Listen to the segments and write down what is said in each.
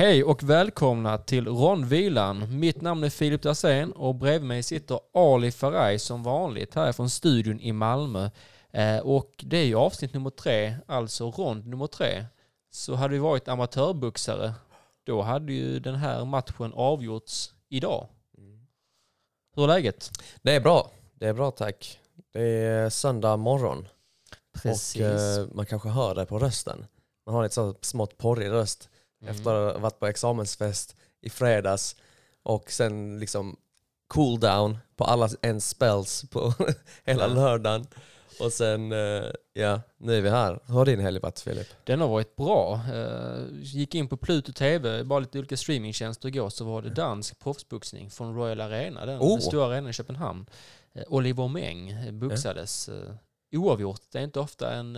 Hej och välkomna till Rondvilan. Mitt namn är Filip Dahlsén och bredvid mig sitter Ali Faraj som vanligt här från studion i Malmö. Eh, och det är ju avsnitt nummer tre, alltså rond nummer tre. Så hade vi varit amatörboxare, då hade ju den här matchen avgjorts idag. Hur är läget? Det är bra. Det är bra tack. Det är söndag morgon Precis. och eh, man kanske hör det på rösten. Man har lite så smått porrig röst Mm. efter att ha varit på examensfest i fredags och sen liksom cool down på alla ens spells på hela Ja. lördagen. Och sen, eh, ja, nu är vi här. Hur har din helg varit Filip? Den har varit bra. Eh, gick in på Pluto TV, bara lite olika streamingtjänster igår, så var det dansk proffsboxning från Royal Arena, den, Oh. den stora arenan i Köpenhamn. Eh, Oliver Meng eh, boxades eh, oavgjort. Det är inte ofta en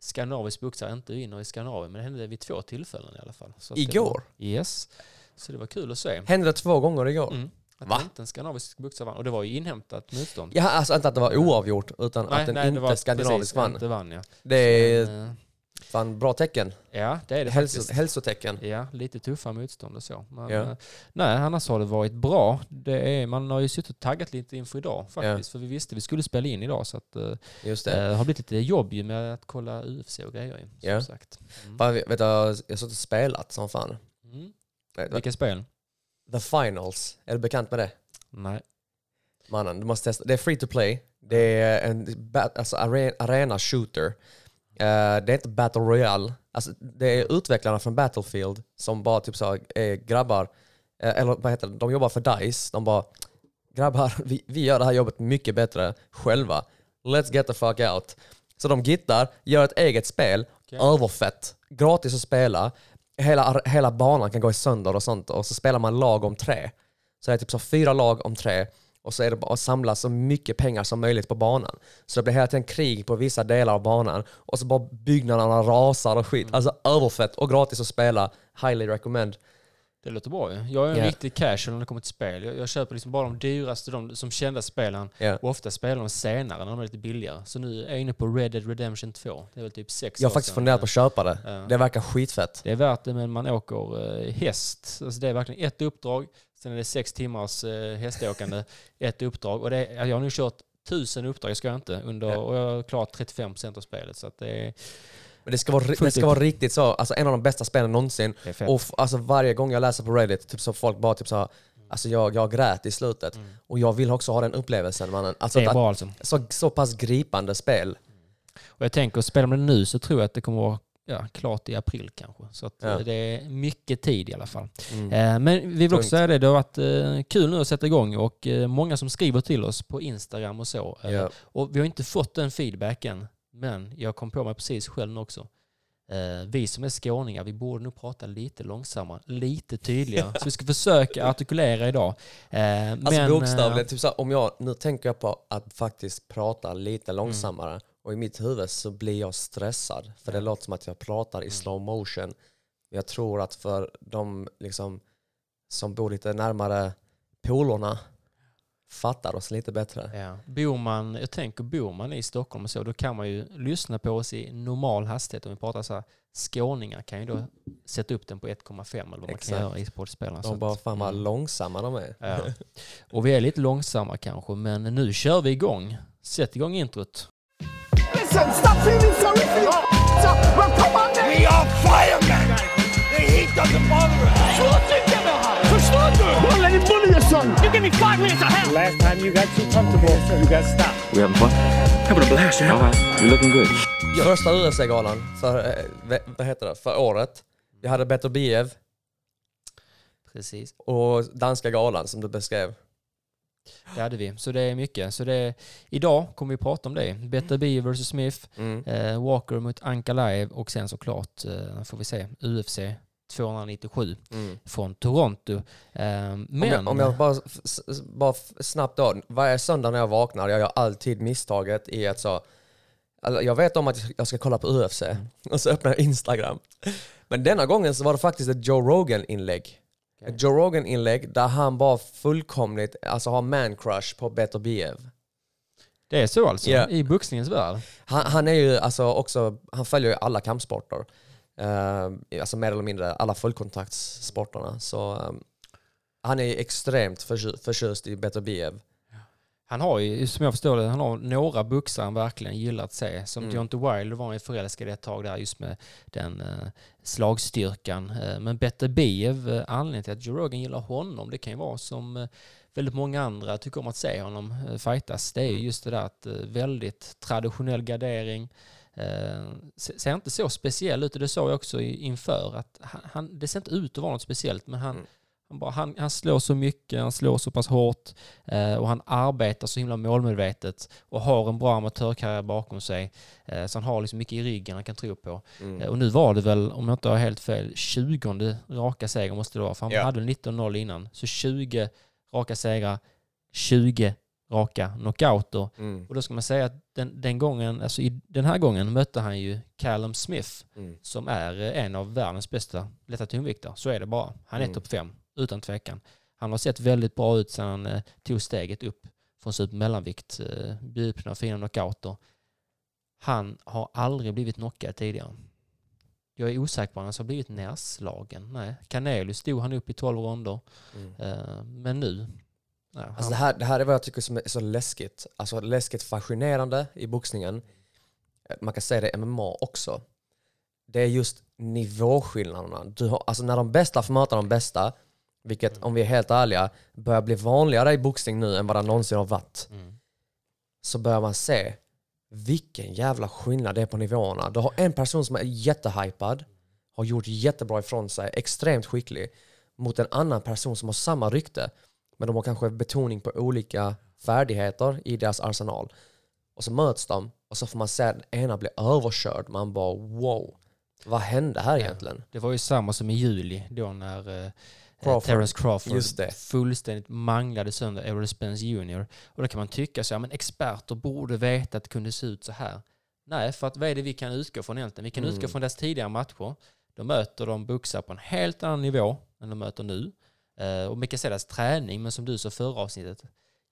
skandinavisk boxare inte vinner i Skandinavien, men det hände vid två tillfällen i alla fall. Så Igår? Var, yes. Så det var kul att se. Hände det två gånger igår? Mm. Att Va? inte en skandinavisk boxare vann. Och det var ju inhämtat motstånd. Ja, alltså inte att det var oavgjort utan att den det inte var skandinavisk vann. Inte vann ja. Det är Men, fan bra tecken. ja, det är det Hälso, faktiskt. hälsotecken. Ja, lite tuffa motstånd och så. Men, Ja. eh, nej, annars har det varit bra. Det är, man har ju suttit och taggat lite inför idag faktiskt. För vi visste vi skulle spela in idag. Så att, eh, Just det det. har blivit lite jobb med att kolla UFC och grejer. Som Ja. sagt. Mm. Bara, vet du, jag har suttit och spelat som fan. Mm. Vet Vilka spel? The Finals, är du bekant med det? Nej. Mannen, du måste testa. Det är free to play. Det är en alltså, are- arena shooter. Eh, det är inte battle royale. Alltså, det är utvecklarna från Battlefield som bara typ så är grabbar, eh, eller vad heter det, de jobbar för DICE. De bara, grabbar, vi, vi gör det här jobbet mycket bättre själva. Let's get the fuck out. Så de gittar, gör ett eget spel, Okej. överfett, gratis att spela. Hela, hela banan kan gå i sönder och sånt och så spelar man lag om tre. Så det är typ så fyra lag om tre och så är det bara att samla så mycket pengar som möjligt på banan. Så det blir hela tiden krig på vissa delar av banan och så bara byggnaderna rasar och skit. Alltså överfett och gratis att spela. Highly recommend. Det låter bra ju. Jag är en Ja. riktig casual när det kommer till spel. Jag, jag köper liksom bara de dyraste, de som kända spelen. Ja. Och ofta spelar de senare när de är lite billigare. Så nu är jag inne på Red Dead Redemption 2. Det är väl typ sex Jag har faktiskt funderat på att köpa det. Ja. Det verkar skitfett. Det är värt det men man åker eh, häst. Alltså det är verkligen ett uppdrag. Sen är det sex timmars eh, häståkande. ett uppdrag. Och det är, jag har nu kört tusen uppdrag, jag ska inte, under, Ja. och jag har klarat 35% av spelet. Så det är, Men det ska vara, det ska vara riktigt så, alltså en av de bästa spelen någonsin. Och alltså varje gång jag läser på Reddit, typ så folk bara typ så alltså jag, jag grät i slutet. Mm. Och jag vill också ha den upplevelsen mannen. Alltså det är bra alltså. så, så pass gripande spel. Och jag tänker, spelar man det nu så tror jag att det kommer vara ja, klart i april kanske. Så Ja. eh, det är mycket tid i alla fall. Mm. Eh, Men vi vill också säga det, det har varit eh, kul nu att sätta igång och eh, många som skriver till oss på Instagram och så. Eh, Ja. Och vi har inte fått den feedbacken, men jag kom på mig precis själv nu också. Eh, vi som är skåningar, vi borde nog prata lite långsammare, lite tydligare. så vi ska försöka artikulera idag. Eh, Alltså men, eh, bokstavligt, typ så här, om jag, nu tänker jag på att faktiskt prata Mm. lite långsammare och i mitt huvud så blir jag stressad för det låter som att jag pratar i Mm. slow motion. Jag tror att för de liksom, som bor lite närmare polerna fattar oss lite bättre. Ja. Bor man, jag tänker bor man i Stockholm och så, då kan man ju lyssna på oss i normal hastighet. Om vi pratar så här, skåningar kan ju då sätta upp den på 1,5 eller vad man Exakt. kan göra i sportspelarna. Så De bara, fan vad mm. långsamma de är. Ja. Och vi är lite långsamma kanske, men nu kör vi igång. Sätt igång introt. Listen, stop feeling sorry for your well, come on then. We are firemen! The heat doesn't bother us! Don't let him bully your son. You give me five minutes of hell. Last time you got too comfortable, you got stopped. We having fun? Having a blast, yeah. Right. You're looking good. Första UFC-galan för, eh, vad heter det, för året. Vi hade Better Biev Precis, och Danska galan som du beskrev. det hade vi. Så det är mycket. Så det idag kommer vi prata om det. Better B vs Smith, Mm. eh, Walker mot Anka Live och sen såklart, eh, får vi se, UFC 297 Mm. från Toronto. Eh, men... Om jag, om jag bara, bara snabbt då, varje söndag när jag vaknar, jag gör alltid misstaget i att så, alltså jag vet om att jag ska kolla på UFC och så öppnar jag Instagram. Men denna gången så var det faktiskt ett Joe Rogan-inlägg. Ett Joe Rogan-inlägg där han bara fullkomligt, alltså har man-crush på Better Biev. Det är så alltså, Ja. i boxningens värld. Han, han är ju alltså också, han följer ju alla kampsporter. Eh, alltså mer eller mindre alla fullkontaktssporterna. Så eh, han är extremt förtjust, förtjust i Beterbiev. Han har ju, som jag förstår det, han har några boxare han verkligen gillar att se. Som Mm. Deontay Wilder var han ju förälskad ett tag där just med den eh, slagstyrkan. Eh, men Beterbiev, eh, anledningen till att Joe Rogan gillar honom, det kan ju vara som eh, väldigt många andra tycker om att se honom eh, fightas. Det är ju just det där att eh, väldigt traditionell gardering. Eh, se- ser inte så speciell ut och det sa jag också inför att han, det ser inte ut att vara något speciellt men han, Mm. han, bara, han, han slår så mycket, han slår så pass hårt eh, och han arbetar så himla målmedvetet och har en bra amatörkarriär bakom sig. Eh, så han har liksom mycket i ryggen han kan tro på. Mm. Och nu var det väl, om jag inte har helt fel, 20 raka segrar måste det vara. För han Ja. hade 19-0 innan. Så 20 raka segrar, 20 raka knockouter. Mm. Och då ska man säga att den, den gången, alltså i den här gången mötte han ju Callum Smith Mm. som är eh, en av världens bästa lätta tungviktare. Så är det bara. Han är Mm. topp fem, utan tvekan. Han har sett väldigt bra ut sedan han eh, tog steget upp från supermellanvikt, eh, bjudit på några fina knockouter. Han har aldrig blivit knockad tidigare. Jag är osäker på om han har blivit nerslagen. Nej, Canelius stod han upp i 12 ronder. Mm. Eh, men nu... Ja, Alltså det, här, det här är vad jag tycker som är så läskigt. Alltså läskigt fascinerande i boxningen. Eh, Man kan säga det i MMA också. Det är just nivåskillnaderna. Du har, alltså när de bästa får möta de bästa, vilket om vi är helt ärliga börjar bli vanligare i boxning nu än vad det någonsin har varit, mm, så börjar man se vilken jävla skillnad det är på nivåerna. Du har en person som är jättehypad, har gjort jättebra ifrån sig, extremt skicklig, mot en annan person som har samma rykte, men de har kanske betoning på olika färdigheter i deras arsenal. Och så möts de och så får man se att den ena blir överkörd. Man bara wow, vad hände här egentligen? det var ju samma som i juli då när eh, Crawford. Terence Crawford fullständigt manglade sönder Errol Spence Jr. Och då kan man tycka så, ja men experter borde veta att det kunde se ut så här. Nej, för att vad är det vi kan utgå från egentligen? Vi kan Mm. utgå från deras tidigare matcher. Då möter de boxar på en helt annan nivå än de möter nu. Eh, och se deras träning, men som du sa förra avsnittet,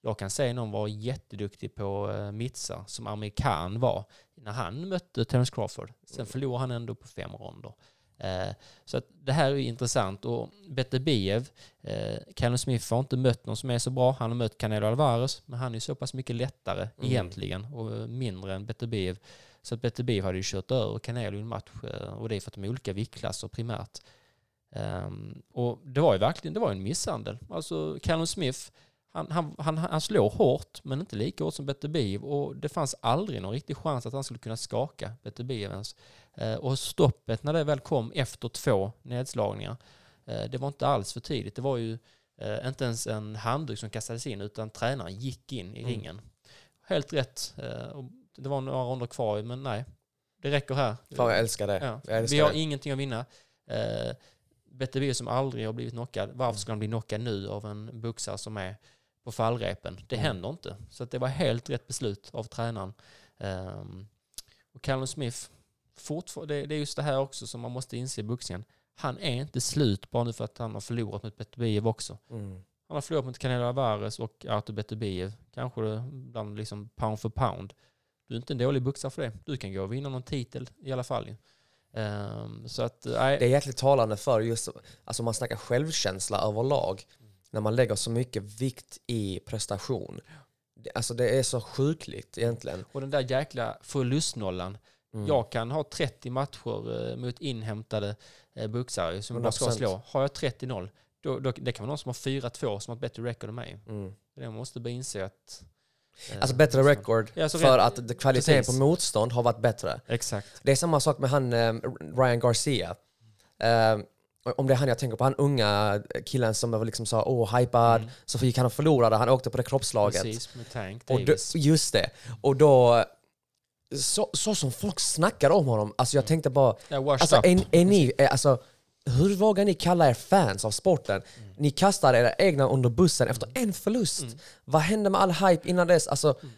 jag kan säga någon var jätteduktig på uh, mittsar, som amerikan var, när han mötte Terence Crawford. Sen förlorade han ändå på fem ronder. Eh, så att det här är intressant. Och Beterbiev, eh, Callum Smith har inte mött någon som är så bra. Han har mött Canelo Alvarez, men han är så pass mycket lättare Mm. egentligen och eh, mindre än Beterbiev. Så att Beterbiev hade ju kört över Canelo i en match eh, och det är för att de är olika viktklasser primärt. Ehm, och det var ju verkligen det var en misshandel. Alltså Callum Smith, han, han, han, han slår hårt men inte lika hårt som Beterbiev och det fanns aldrig någon riktig chans att han skulle kunna skaka Beterbiev ens. Eh, och stoppet när det väl kom efter två nedslagningar, eh, det var inte alls för tidigt. Det var ju eh, inte ens en handduk som kastades in utan tränaren gick in i Mm. ringen. Helt rätt. Det var några ronder kvar men nej, det räcker här. Fan jag älskar det. Ja. Jag älskar Vi har det. ingenting att vinna. Beterbiev som aldrig har blivit knockad, varför ska han bli knockad nu av en boxare som är på fallrepen? Det Mm. händer inte. Så att det var helt rätt beslut av tränaren. Ehm, och Callum Smith, det, det är just det här också som man måste inse i boxningen. Han är inte slut bara nu för att han har förlorat mot Beterbiev också. Mm. Han har förlorat mot Canelo Alvarez och Artur Beterbiev. Kanske bland liksom pound for pound. Du är inte en dålig boxare för det. Du kan gå och vinna någon titel i alla fall. Ehm, så att, nej. Det är jäkligt talande för just, alltså man snackar självkänsla överlag, när man lägger så mycket vikt i prestation. Det, alltså det är så sjukligt egentligen. Och den där jäkla förlustnollan. Mm. Jag kan ha 30 matcher eh, mot inhämtade eh, boxare som bara ska 100%. slå. Har jag 30-0, då, då, det kan vara någon som har 4-2 som har ett bättre record än mig. Mm. Det måste bara inse att... eh, Alltså bättre record Ja, så för att kvaliteten precis. på motstånd har varit bättre. Exakt. Det är samma sak med han eh, Ryan Garcia. Eh, om det är han jag tänker på, han unga killen som var liksom sa åh hypad, Mm. så gick han och förlorade, han åkte på det kroppslaget. Precis, med Tank Och då, just det. Och då, så, så som folk snackar om honom, alltså jag tänkte bara, washed alltså, är, är ni, är, alltså, hur vågar ni kalla er fans av sporten? Mm. Ni kastar era egna under bussen efter en förlust. Vad hände med all hype innan dess? Alltså, Mm.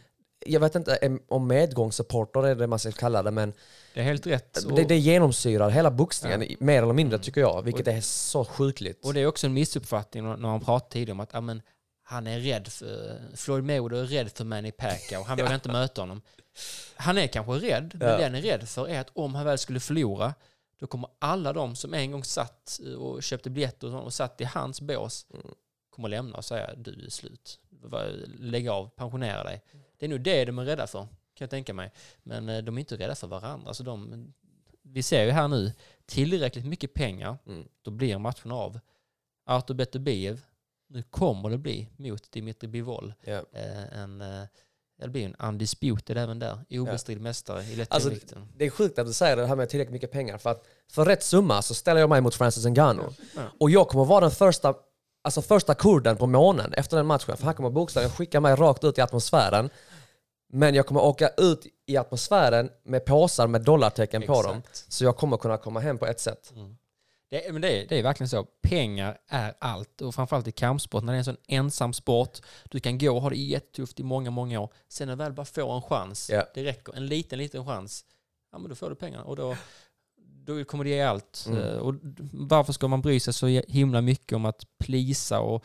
jag vet inte om medgångssupporter är det man ska kalla det, men Det är helt rätt. Och, det, det genomsyrar hela boxningen, mer eller mindre tycker jag, vilket är så sjukligt. och det är också en missuppfattning när man pratar tidigare om att ja, men, han är rädd för... Floyd Mayweather är rädd för Manny Pacquiao. Han vågar inte möta honom. Han är kanske rädd, men Ja. det han är rädd för är att om han väl skulle förlora, då kommer alla de som en gång satt och köpte biljetter och, och satt i hans bås kommer lämna och säga du är slut. Lägg av, pensionera dig. Det är nog det de är rädda för, kan jag tänka mig. Men eh, de är inte rädda för varandra. Så de, vi ser ju här nu, tillräckligt mycket pengar, Mm. då blir matchen av. Artur Beterbiev, nu kommer det bli mot Dimitri Bivol. Eh, en, eh, det blir en undisputed även där. Obestridd mästare i Alltså, lättvikten. Det är sjukt att du säger det här med tillräckligt mycket pengar. För att för rätt summa så ställer jag mig mot Francis Ngannou. Ja. Och jag kommer vara den första, alltså första kurden på månen efter den matchen. För han kommer bokstavligen skicka mig rakt ut i atmosfären. Men jag kommer åka ut i atmosfären med påsar med dollartecken på dem. Exakt. Så jag kommer kunna komma hem på ett sätt. Det, men det, är- det är verkligen så. Pengar är allt. Och framförallt i kampsport, när det är en sån ensam sport. Du kan gå och ha det jättetufft i många, många år. Sen när du väl bara får en chans, Ja. det räcker. En liten, liten chans. Ja, men då får du pengarna. Och då, då kommer det ge allt. Mm. Eh, Och varför ska man bry sig så himla mycket om att plisa och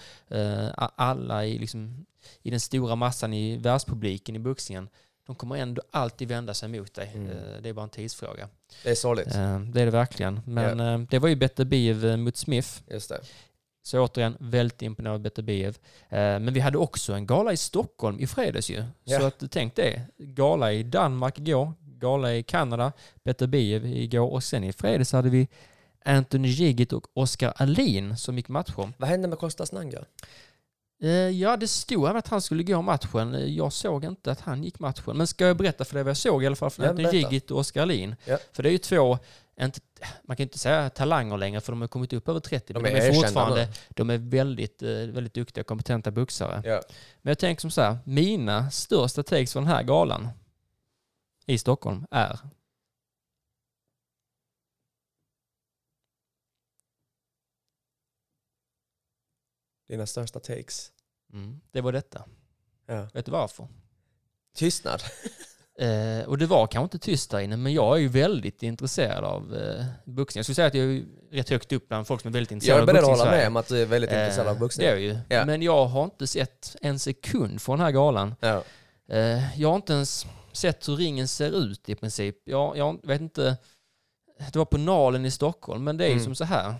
a- alla i, liksom, i den stora massan i världspubliken i boxningen. De kommer ändå alltid vända sig mot dig. Mm. Eh, det är bara en tidsfråga. Det är sorgligt. Eh, det är det verkligen. Men eh, det var ju Better Biev mot Smith. Just det. Så återigen, väldigt imponerad av Better Biev. Men vi hade också en gala i Stockholm i fredags ju. Ja. Så att, tänk det. Gala i Danmark igår, gala i Kanada, Better Biev igår och sen i fredags hade vi Anthony Gigit och Oskar Alin som gick matcher. Vad hände med Kostas Nanga? Eh, ja, det stod även att han skulle gå matchen. Eh, Jag såg inte att han gick matchen. Men ska jag berätta för dig vad jag såg i alla fall för berätta. Gigit och Oskar Alin? Ja. För det är ju två, inte, man kan inte säga talanger längre för de har kommit upp över 30. De men är de är fortfarande nu. de är väldigt, eh, väldigt duktiga och kompetenta boxare. Ja. Men jag tänker som så här, mina största takes från den här galan i Stockholm är Dina största takes? Mm, det var detta. Ja. Vet du varför? Tystnad? Eh, och det var kanske inte tyst där inne, men jag är ju väldigt intresserad av eh, boxning. Jag skulle säga att jag är rätt högt upp bland folk som är väldigt Jag intresserade är av beredd att boxning i hålla Sverige. med om att du är väldigt intresserad av Eh, boxning. Det är jag ju. Ja. Men jag har inte sett en sekund från den här galan. Ja. Eh, jag har inte ens sett hur ringen ser ut i princip. Jag, jag vet inte. Det var på Nalen i Stockholm, men det är ju Mm. som så här.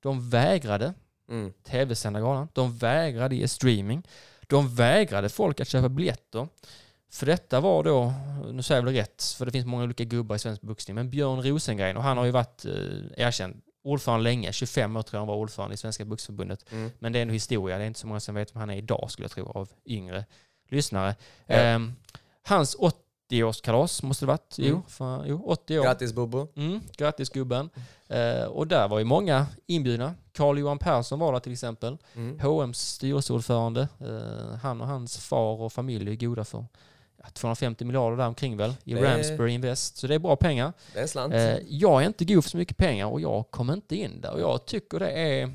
De vägrade Mm. tv-sända galan. De vägrade ge streaming. De vägrade folk att köpa biljetter. För detta var då, nu säger jag väl rätt, för det finns många olika gubbar i svensk boxning, men Björn Rosengren, och han har ju varit eh, erkänd ordförande länge, 25 år tror jag han var ordförande i Svenska boxningsförbundet. Mm. Men det är en historia, det är inte så många som vet vem han är idag skulle jag tro, av yngre lyssnare. Ja. Ehm, hans 80-årskalas måste det varit, jo, Mm. för, jo 80 år. Grattis Bobo. Mm, grattis gubben. Eh, och där var ju många inbjudna. Carl-Johan Persson var där till exempel. Mm. HMs styrelseordförande. Eh, han och hans far och familj är goda för ja, 250 miljarder där omkring väl i Det Ramsbury Invest. Så det är bra pengar. Det är slant. Eh, jag är inte god för så mycket pengar och jag kommer inte in där. Och jag tycker det är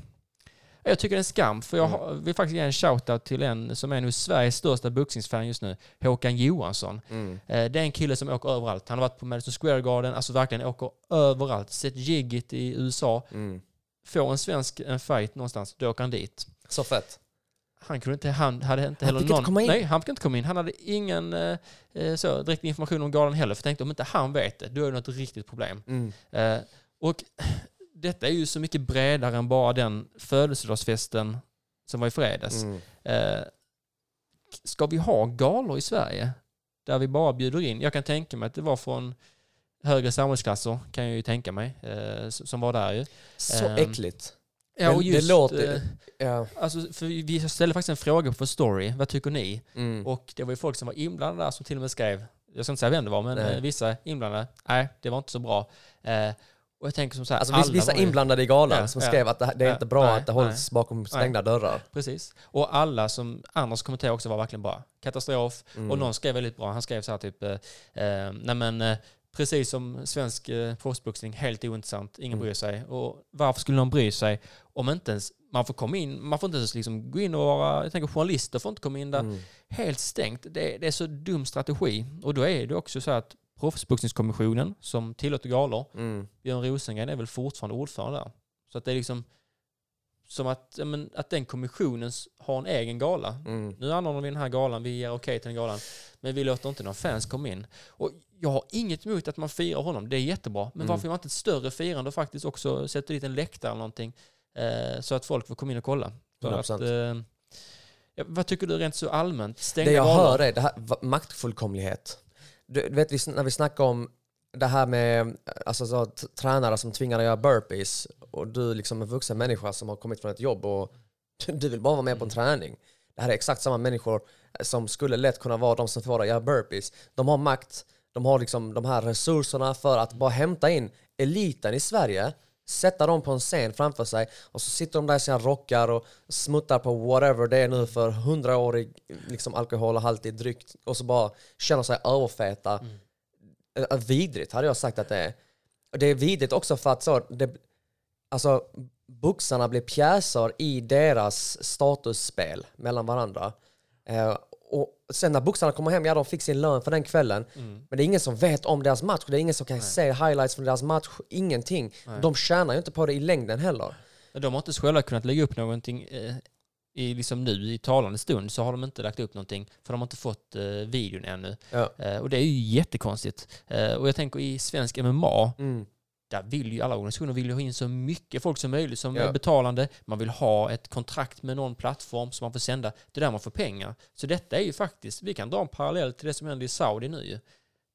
jag tycker det är en skam, för jag Mm. vill faktiskt ge en shoutout till en som är nu Sveriges största boxningsfan just nu, Håkan Johansson. Mm. Eh, Det är en kille som åker överallt. Han har varit på Madison Square Garden, alltså verkligen åker överallt. Sett Jiggit i USA. Mm. Får en svensk en fight någonstans, då åker han dit. Så fett. Han kunde inte, han hade inte Han heller inte någon... komma in. Nej, han fick inte komma in. Han hade ingen eh, eh, så, direkt information om galan heller. För jag tänkte om inte han vet det, då är det något riktigt problem. Mm. Eh, och detta är ju så mycket bredare än bara den födelsedagsfesten som var i fredags. Mm. Eh, ska vi ha galor i Sverige där vi bara bjuder in? Jag kan tänka mig att det var från högre samhällsklasser, kan jag ju tänka mig, eh, som var där ju. Så Ehm, äckligt. Ja, och det just, låter- eh, Ja. alltså, för vi ställde faktiskt en fråga på story, vad tycker ni? Mm. Och det var ju folk som var inblandade där som till och med skrev, jag ska inte säga vem det var, men Nej. eh, vissa inblandade, nej, det var inte så bra. Och jag tänker som så här, Alltså vissa inblandade i galan Ja, som ja. skrev att det, det är Ja, inte bra nej, att det hålls bakom stängda dörrar. Precis. Och alla som, andras kommentarer också var verkligen bara katastrof. Mm. Och någon skrev väldigt bra, han skrev så här typ, eh, eh, nej men eh, precis som svensk eh, proffsboxning, helt ointressant, ingen Mm. bryr sig. Och varför skulle någon bry sig om inte ens, man får komma in, man får inte ens liksom gå in och vara, jag tänker journalister får inte komma in där, Mm. helt stängt. Det, det är så dum strategi. Och då är det också så att proffsboxningskommissionen som tillåter galor, Mm. Björn Rosengren är väl fortfarande ordförande där. Så att det är liksom som att, ja, men, att den kommissionen har en egen gala. Mm. Nu anordnar vi den här galan, vi ger okej till den galan, men vi låter inte några fans komma in. Och jag har inget emot att man firar honom, det är jättebra. Men Mm. varför gör man inte ett större firande och faktiskt också sätter dit en läktare eller någonting eh, så att folk får komma in och kolla? Att, 100%. eh, vad tycker du rent så allmänt? Stängda Det jag galor? hör är det här maktfullkomlighet. Du vet när vi snackar om det här med alltså, så, tränare som tvingar dig att göra burpees och du liksom en vuxen människa som har kommit från ett jobb och du vill bara vara med på en träning. Det här är exakt samma människor som skulle lätt kunna vara de som får dig att göra burpees. De har makt, de har liksom de här resurserna för att bara hämta in eliten i Sverige sätta dem på en scen framför sig och så sitter de där i sina rockar och smuttar på whatever det är nu för hundraårig liksom alkoholhaltig dryck och så bara känner sig överfeta. Mm. Vidrigt hade jag sagt att det är. Det är vidrigt också för att så, det, alltså, boxarna blir pjäser i deras statusspel mellan varandra. Eh, och sen när boxarna kommer hem, ja de fick sin lön för den kvällen. Men det är ingen som vet om deras match, det är ingen som kan se highlights från deras match, ingenting. De tjänar ju inte på det i längden heller. De har inte själva kunnat lägga upp någonting eh, i liksom nu i talande stund så har de inte lagt upp någonting för de har inte fått eh, videon ännu. Ja. Eh, och det är ju jättekonstigt. Eh, och jag tänker i svensk MMA, Mm. Där vill ju alla organisationer vill ju ha in så mycket folk som möjligt som Ja. är betalande. Man vill ha ett kontrakt med någon plattform som man får sända. Det är där man får pengar. Så detta är ju faktiskt, vi kan dra en parallell till det som händer i Saudi nu.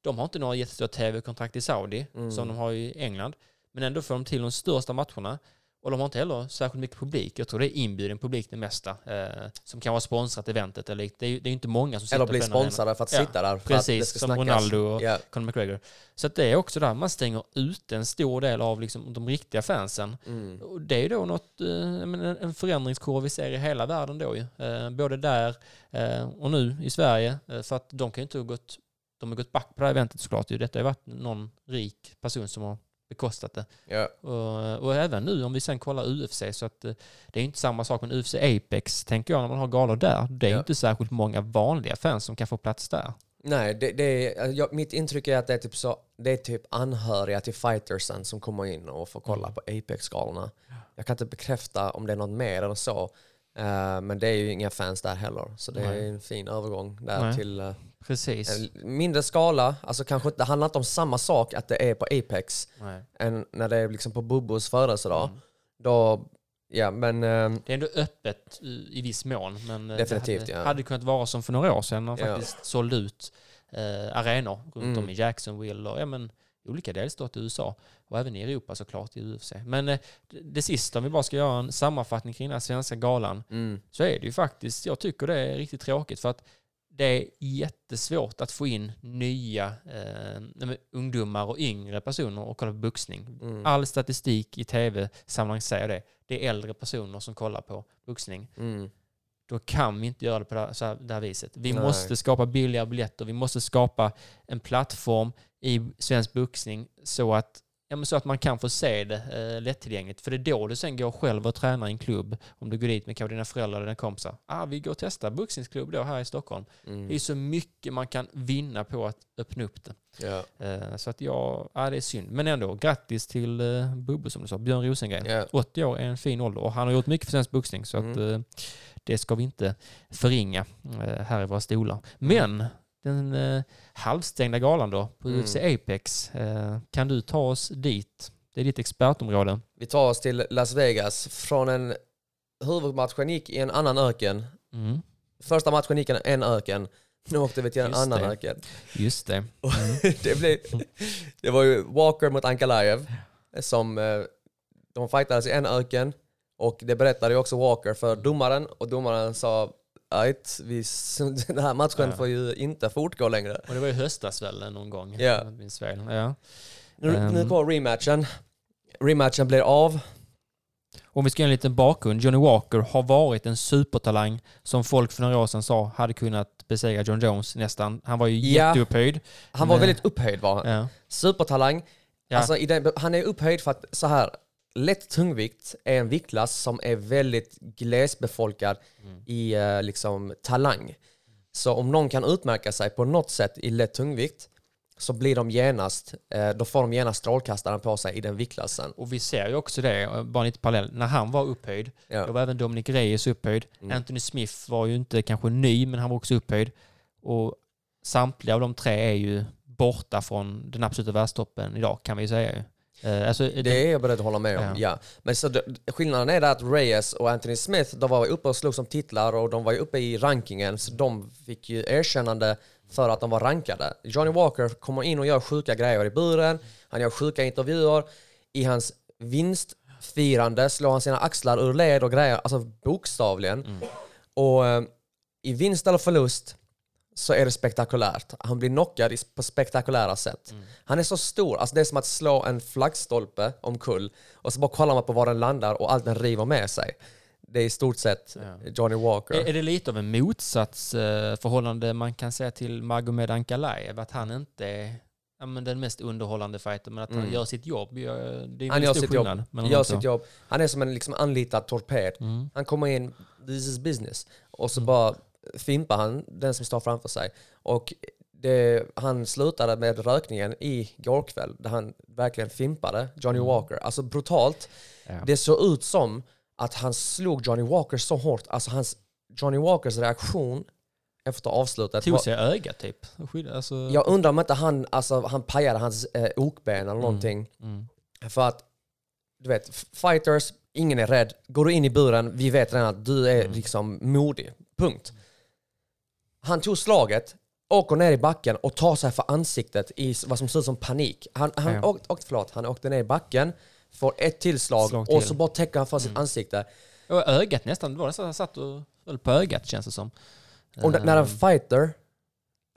De har inte några jättestora tv-kontrakt i Saudi Mm. som de har i England. Men ändå får de till de största matcherna. Och de har inte heller särskilt mycket publik. Jag tror det är inbjuden publik det mesta. Eh, som kan vara sponsrat eventet. Eller, det är ju det är inte många som sitter Eller bli på den arenan. sponsrade för att Ja, sitta där. För att det Precis, ska som snackas. Ronaldo och Ja. Conor McGregor. Så att det är också där, man stänger ut en stor del av liksom de riktiga fansen. Mm. Och det är ju då något, eh, en förändringskurva vi ser i hela världen då ju. Eh, både där eh, och nu i Sverige. Eh, för att de kan ju inte ha gått, de har gått back på det här eventet såklart. Detta har ju varit någon rik person som har bekostat det. Ja. Och, och även nu om vi sen kollar UFC så att eh, det är inte samma sak med UFC Apex tänker jag när man har galor där. Det är Ja. inte särskilt många vanliga fans som kan få plats där. Nej, det, det är, jag, mitt intryck är att det är typ, så, det är typ anhöriga till fightersen som kommer in och får kolla Mm. på Apex-galorna. Jag kan inte bekräfta om det är något mer än så. Eh, men det är ju inga fans där heller. Så det Nej. är en fin övergång där Nej. till eh, Precis. en mindre skala. Alltså kanske inte, det handlar inte om samma sak att det är på Apex Nej. än när det är liksom på Bubos födelsedag. Mm. Då, ja men eh, Det är ändå öppet i, viss mån. Men eh, Definitivt, det hade, ja. hade kunnat vara som för några år sedan när Ja. faktiskt sålde ut eh, arenor runt Mm. om i Jacksonville och ja, men, olika delstater i USA. Och även i Europa såklart i UFC. Men eh, det, det sista, om vi bara ska göra en sammanfattning kring den här svenska galan, mm, så är det ju faktiskt, jag tycker det är riktigt tråkigt för att det är jättesvårt att få in nya eh, ungdomar och yngre personer och kolla på boxning. mm, All statistik i tv-sammanhang säger det. Det är äldre personer som kollar på boxning. mm, Då kan vi inte göra det på det här, här, det här viset. Vi Nej. måste skapa billiga biljetter. Vi måste skapa en plattform i svensk boxning så att, ja, men så att man kan få se det eh, lättillgängligt. För det är då du sen går själv och tränar i en klubb. Om du går dit med kanske dina föräldrar eller dina kompisar. Ah, vi går och testar boxningsklubb då här i Stockholm. Det är mm, så mycket man kan vinna på att öppna upp det. ja, Eh, Så att ja, ja, det är synd. Men ändå, grattis till uh, Bubbe som du sa, Björn Rosengren. ja. 80 år är en fin ålder och han har gjort mycket för svensk boxning så att Mm. eh, det ska vi inte förringa eh, här i våra stolar. Men den eh, halvstängda galan då på Mm. UFC Apex, eh, kan du ta oss dit? Det är ditt expertområde. Vi tar oss till Las Vegas. Från en huvudmatchen gick i en annan öken. Mm. Första matchen gick i en öken. Nu åkte vi till en Just annan det. öken. Just det. Och det, blev, det var ju Walker mot Ankalaev som eh, de fightades i en öken. Och det berättade ju också Walker för domaren och domaren sa vi, den här matchen Ja. får ju inte fortgå längre. Och det var ju höstas väl någon gång? Ja. minns fel. Ja. Nu, Ehm. nu kommer rematchen. Rematchen blir av. Om vi ska ge en liten bakgrund. Johnny Walker har varit en supertalang som folk för några år sedan sa hade kunnat besegra John Jones nästan. Han var ju Ja. jätteupphöjd. Han var Men- väldigt upphöjd var han. Ja. Supertalang. Ja. Alltså, den, han är upphöjd för att så här, lätt tungvikt är en viktklass som är väldigt glesbefolkad Mm. i eh, liksom talang. Så om någon kan utmärka sig på något sätt i lätt tungvikt så blir de genast, eh, då får de genast strålkastaren på sig i den viktklassen. Och vi ser ju också det, eh, bara lite parallell, när han var upphöjd, Ja. då var även Dominic Reyes upphöjd. Mm. Anthony Smith var ju inte kanske ny, men han var också upphöjd. Och samtliga av de tre är ju borta från den absoluta världstoppen idag, kan vi säga. Ju. Eh, Alltså, Det är jag beredd att hålla med om, Ja. ja. Men så skillnaden är att Reyes och Anthony Smith, de var uppe och slog som titlar och de var uppe i rankingen, så de fick ju erkännande för att de var rankade. Johnny Walker kommer in och gör sjuka grejer i buren, han gör sjuka intervjuer, i hans vinstfirande slår han sina axlar ur led och grejer, alltså bokstavligen. Och eh, i vinst eller förlust så är det spektakulärt. Han blir knockad på spektakulära sätt. Han är så stor, alltså det är som att slå en flaggstolpe omkull och så bara kollar man på var den landar och allt den river med sig. Det är i stort sett Johnny Walker. Är, är det lite av en motsatsförhållande man kan säga till Magomed Ankalaev? Att han inte är ja, men den mest underhållande fighter, men att han Mm. gör sitt jobb. Det är Han gör sitt jobb. skillnad Gör sitt jobb. Han är som en liksom anlitad torped. Mm. Han kommer in, this is business. Och så bara fimpar han den som står framför sig. Och det, han slutade med rökningen i går kväll, där han verkligen fimpade Johnny Walker. Alltså brutalt. Ja. Det såg ut som att han slog Johnny Walker så hårt. Alltså hans, Johnny Walkers reaktion efter avslutet Tog sig ögat typ. Alltså, jag undrar om inte han, alltså, han pajade hans eh, okben eller någonting. mm. För att, du vet, fighters, ingen är rädd. Går du in i buren, vi vet redan att du är liksom modig. Punkt. Han tog slaget, åker ner i backen och tar sig för ansiktet i vad som ser ut som panik. Han, han, Ja. åkte, åkte, förlåt, han åkte ner i backen, får ett till slag, Slag och till. Mm. så bara täcker han för sitt ansikte. Och ögat nästan, det var nästan han satt och höll på ögat känns det som. Och när en Eh, fighter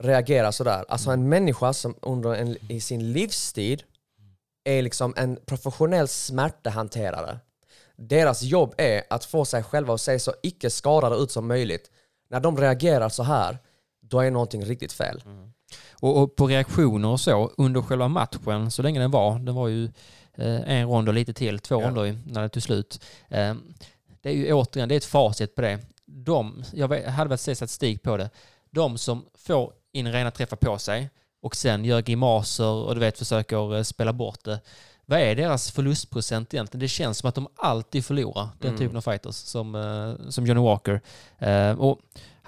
reagerar sådär, alltså en människa som under en, i sin livstid är liksom en professionell smärtehanterare. Deras jobb är att få sig själva att se så icke skadade ut som möjligt. När de reagerar så här, då är någonting riktigt fel. Och, och på reaktioner och så under själva matchen, så länge den var, den var ju eh, en rond och lite till, två Ja. ronder när det tog slut. Eh, det är ju återigen, det är ett facit på det. De, jag vet- hade väl sett statistik på det, de som får in rena träffar på sig och sen gör grimaser och du vet försöker eh, spela bort det. Vad är deras förlustprocent egentligen? Det känns som att de alltid förlorar, den Mm. typen av fighters som, eh, som Johnny Walker. Eh, och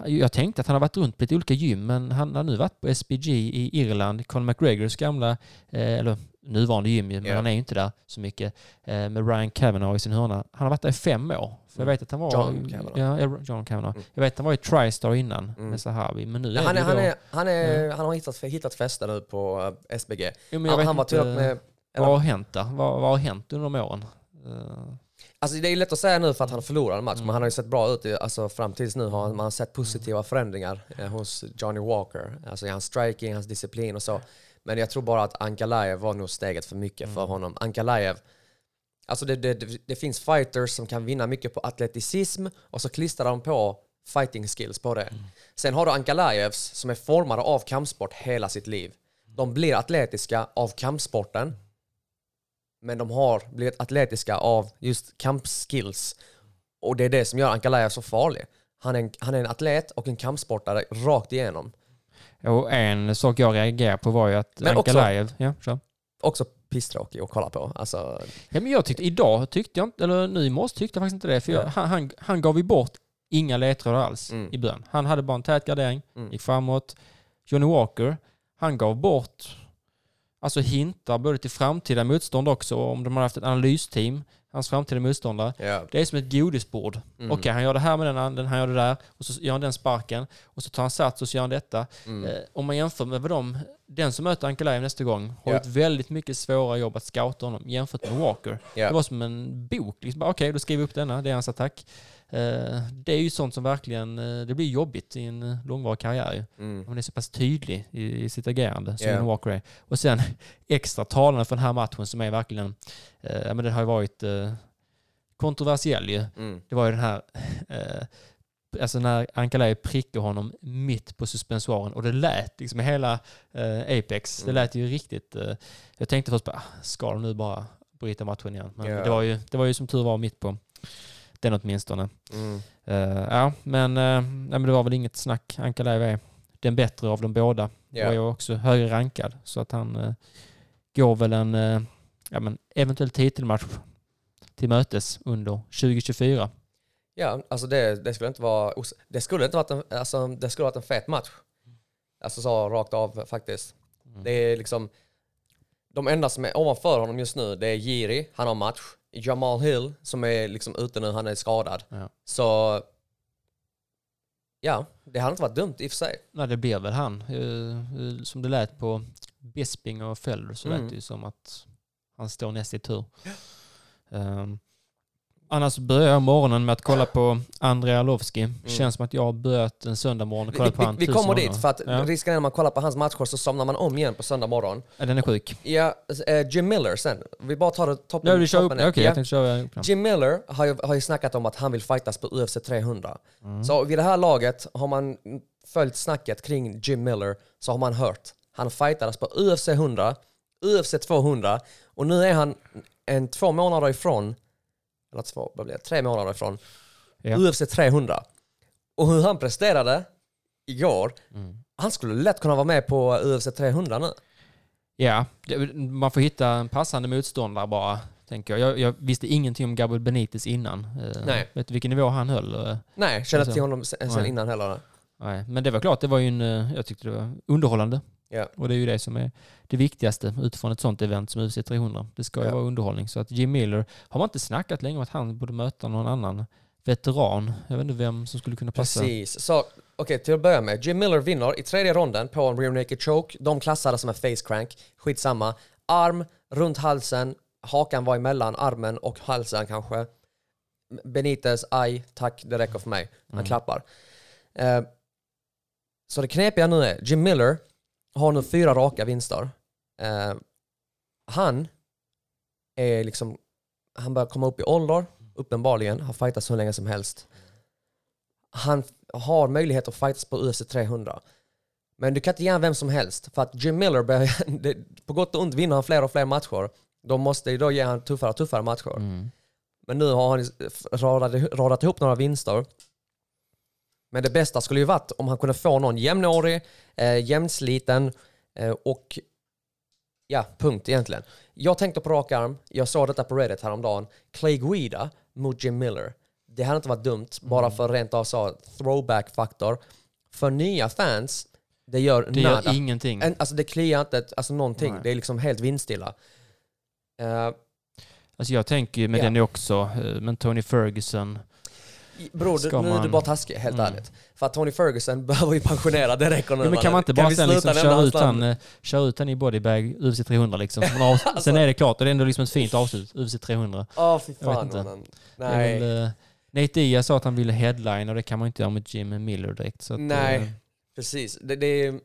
jag tänkte att han har varit runt på lite olika gym, men han har nu varit på SBG i Irland, Conor McGregors gamla, eh, eller nuvarande gym men Ja. han är ju inte där så mycket, med Ryan Kavanaugh i sin hörna. Han har varit där i fem år. För jag Mm. vet att han var... John Kavanagh. Ja, ja, John Kavanaugh. Mm. Jag vet att han var i Tristar innan Mm. med Sahabi, men nu Ja, är han, är, ju han, då... är, han, är, han har hittat, hittat fäste nu på SBG. Jo, Han, han var till och inte med... Vad har hänt där? Vad, vad har hänt under de åren? Eh, Alltså det är lätt att säga nu för att han förlorar en match, Mm. men han har ju sett bra ut. Alltså fram tills nu har man sett positiva förändringar eh, hos Johnny Walker. Alltså i hans striking, hans disciplin och så. Men jag tror bara att Ankalaev var nog steget för mycket Mm. för honom. Ankalaev, alltså det, det, det, det finns fighters som kan vinna mycket på atleticism och så klistrar de på fighting skills på det. Mm. Sen har du Ankalaevs som är formade av kampsport hela sitt liv. De blir atletiska av kampsporten men de har blivit atletiska av just kampskills. Och det är det som gör Ankalaev så farlig. Han är, en, han är en atlet och en kampsportare rakt igenom. Och en sak jag reagerar på var ju att Men också- Ankalaev... Ja, så. Också pisstråkig att kolla på. Alltså, Ja, men jag tyckte idag tyckte jag inte, eller nu i morse tyckte jag faktiskt inte det, för jag, Ja. han, han, han gav ju bort inga ledtrådar alls Mm. i början. Han hade bara en tät gardering, Mm. gick framåt. Johnny Walker, han gav bort alltså hintar både till framtida motstånd också, om de har haft ett analysteam, hans framtida motståndare. ja. Det är som ett godisbord. Mm. Okej, han gör det här med den anden, han gör det där, och så gör han den sparken, och så tar han sats och så gör han detta. Mm. Eh, om man jämför med vad de, den som möter Ankalaev nästa gång har Ja. ett väldigt mycket svårare jobb att scouta honom jämfört med Walker. Ja. Det var som en bok. Liksom, Okej, då skriver vi upp denna, det är hans attack. Eh, det är ju sånt som verkligen, eh, det blir jobbigt i en eh, långvarig karriär. Mm. Man är så pass tydlig i, i sitt agerande som. Johnny Walker är. Och sen extra talande för den här matchen som är verkligen, eh, men den har ju varit eh, kontroversiell ju. Mm. Det var ju den här, eh, alltså när Ankalaev prickade honom mitt på suspensoaren och det lät liksom hela eh, Apex, det Mm. lät ju riktigt, eh, jag tänkte först bara, "Ah, ska de nu bara bryta matchen igen? Men Ja. det, var ju, det var ju som tur var mitt på den åtminstone. Mm. Eh, ja, men, uh, nej, men det var väl inget snack. Ankalaev är den bättre av de båda. Ja. och är också högre rankad. Så att han eh, går väl en eh, ja, men eventuell titelmatch till mötes under 2024. Ja, alltså det, det skulle inte vara det skulle inte varit en, alltså, det skulle varit en fet match. Alltså så rakt av faktiskt. Det är liksom de enda som är ovanför honom just nu, det är Jiri, han har match. Jamal Hill som är liksom ute nu, han är skadad. Ja. Så ja, det hade inte varit dumt i och för sig. Nej, det blir väl han. Eh, eh, Som det lät på Bisping och Felder så Mm. lät det ju som att han står näst i tur. Um, annars börjar jag morgonen med att kolla på Andrei Arlovski. Känns som att jag har börjat en söndag morgon och Vi, kollat på vi, han vi tusen kommer gånger. dit, för att ja. risken är när man kollar på hans matcher så somnar man om igen på söndag morgon. Ja, Den är sjuk. Ja, eh, Jim Miller sen. Vi bara tar det toppen. Jag vill köra upp toppen Okej, ett. Ja. jag tänkte köra upp. Jim Miller har ju, har ju snackat om att han vill fightas på UFC 300. Så vid det här laget har man följt snacket kring Jim Miller så har man hört. Han fightades på UFC 100, UFC 200 och nu är han en två månader ifrån, eller två, vad blir det, tre månader ifrån Ja. UFC 300. Och hur han presterade igår, han skulle lätt kunna vara med på UFC 300 nu. Ja, man får hitta en passande motståndare bara, tänker jag. Jag, jag visste ingenting om Gabriel Benitez innan. Eh, Nej. Vet du vilken nivå han höll? Eh, Nej, känner inte Alltså, till honom sen, sen innan heller. Nej, men det var klart, det var ju en, eh, jag tyckte det var underhållande. Ja. Och det är ju det som är det viktigaste utifrån ett sånt event som UFC 300. Det ska ju Ja. vara underhållning. Så att Jim Miller, har man inte snackat länge om att han borde möta någon annan veteran? Jag vet inte vem som skulle kunna passa. Precis. Så, okej, till att börja med. Jim Miller vinner i tredje ronden på en rear naked choke. De klassade som en face crank. Skitsamma. Arm runt halsen. Hakan var emellan armen och halsen kanske. Benitez, aj, tack, det räcker för mig. Han klappar. Eh, så det knepiga nu är, Jim Miller har nu fyra raka vinster. Eh, han är liksom, han börjar komma upp i ålder, uppenbarligen, har fightats hur länge som helst. Han har möjlighet att fightas på UFC 300. Men du kan inte ge han vem som helst. För att Jim Miller, börjar, på gott och ont vinner han fler och fler matcher. De måste då ge han tuffare och tuffare matcher. Mm. Men nu har han radat, radat ihop några vinster. Men det bästa skulle ju varit om han kunde få någon jämnårig, eh, jämnsliten eh, och ja, punkt egentligen. Jag tänkte på rak arm, jag såg detta på Reddit häromdagen. Clay Guida mot Jim Miller. Det hade inte varit dumt, bara Mm. för rent av så throwback-faktor. För nya fans, det gör Det nada. gör ingenting. En, alltså det kliar inte, alltså någonting. Nej. Det är liksom helt vindstilla. Eh, Alltså jag tänker ju med Ja. den också, eh, men Tony Ferguson, Bror, Ska nu är du man- bara taskig, helt Mm. ärligt. För att Tony Ferguson behöver ju pensionera, det räcker nu. Ja, men kan man inte bara sen liksom köra ut, han, eh, köra ut han i bodybag UFC 300 liksom? Alltså- Sen är det klart, och det är ändå liksom ett fint avslut, UFC 300. Åh fy Jag vet fan inte. mannen. Nej. väl, eh, Nate Diaz sa att han ville headline och det kan man inte göra mot Jim Miller direkt. Så att, Nej. eh, Precis. Det, det är...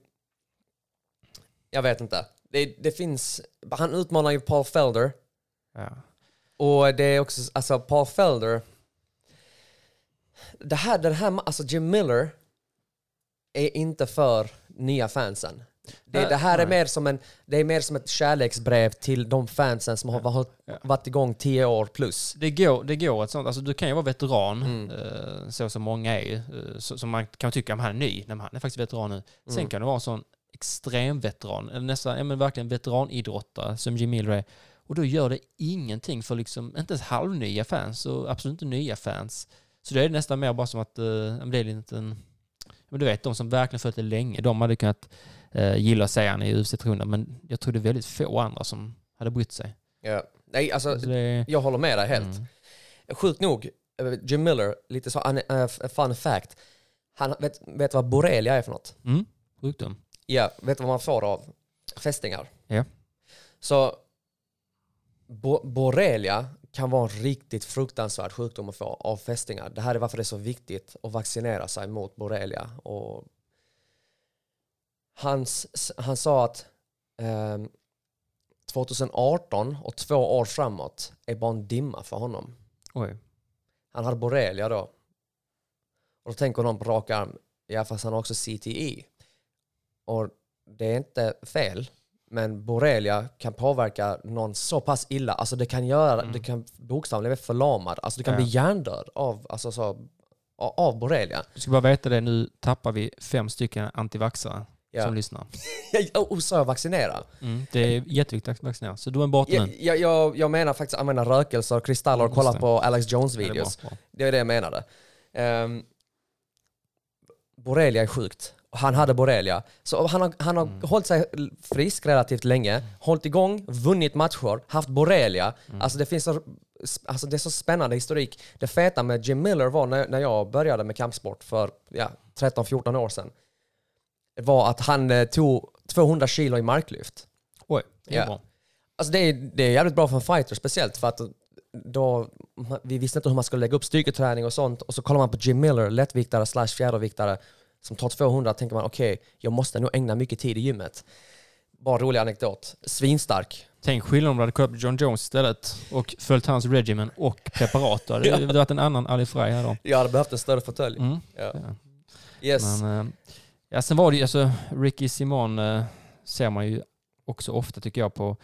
Jag vet inte. Det, det finns... Han utmanar ju Paul Felder. ja. Och det är också, alltså Paul Felder. Det här, den här, alltså Jim Miller är inte för nya fansen. Det, Nej, det här är mer som en, det är mer som ett kärleksbrev till de fansen som har varit, varit igång tio år plus. Det går, det går ett sånt, alltså du kan ju vara veteran, Mm. eh, så som många är eh, så- Som man kan tycka, men han är ny, men han är faktiskt veteran nu. Sen Mm. kan du vara en sån extrem veteran, eller nästan, ja men verkligen veteranidrottare som Jim Miller är. Och då gör det ingenting för liksom, inte ens halvnya fans och absolut inte nya fans. Så det är nästan mer bara som att, eh, det är en liten, men du vet de som verkligen följt det länge, de hade kunnat eh, gilla att se han i UFC 300, men jag tror det är väldigt få andra som hade brytt sig. Ja. Nej, alltså, Så det, jag håller med dig helt. Mm. Sjukt nog, eh, Jim Miller, lite så, eh, fun fact. Han vet, vet vad borrelia är för något? Mm, sjukdom. Ja, vet du vad man får av fästingar? Ja. Så bo- borrelia kan vara en riktigt fruktansvärd sjukdom att få av fästingar. Det här är varför det är så viktigt att vaccinera sig mot borrelia. Och hans, han sa att ehm, 2018 och två år framåt är bara en dimma för honom. Oj. Han hade borrelia då. Och då tänker någon på rak arm, ja fast han har också CTE. Och det är inte fel, men borrelia kan påverka någon så pass illa. Alltså det kan göra, det kan bokstavligen bli förlamad. Alltså du kan Mm. Ja. bli hjärndöd av, alltså så, av borrelia. Du ska bara veta det, nu tappar vi fem stycken antivaxare. Ja. som lyssnar. Och sa jag vaccinera? Mm. Det är jätteviktigt att vaccinera. Så du är Jag, nu. jag, jag, jag menar faktiskt använda rökelser och kristaller och kolla på Alex Jones Ja, det. Det är det jag menade. Um, borrelia är sjukt. Han hade borrelia. Så han har, han har Mm. hållit sig frisk relativt länge, hållit igång, vunnit matcher, haft borrelia. Mm. Alltså det finns så, alltså det är så spännande historik. Det feta med Jim Miller var när, när jag började med kampsport för ja, 13-14 år sedan. Var att han eh, tog 200 kilo i marklyft. Oj, det är Ja. bra. Alltså det är, det är jävligt bra för en fighter speciellt för att då, vi visste inte hur man skulle lägga upp styrketräning och sånt och så kollar man på Jim Miller, lättviktare slash fjäderviktare som tar 200 tänker man okej, jag måste nog ägna mycket tid i gymmet. Bara rolig anekdot. Svinstark. Tänk skillnad om du hade på John Jones istället och följt hans regimen och preparat. Då. Det hade varit en annan Ali Frey här då. Jag hade behövt en större fåtölj. Mm. Ja. Yes. Men, eh, ja, sen var det ju, alltså Ricky Simon eh, ser man ju också ofta tycker jag på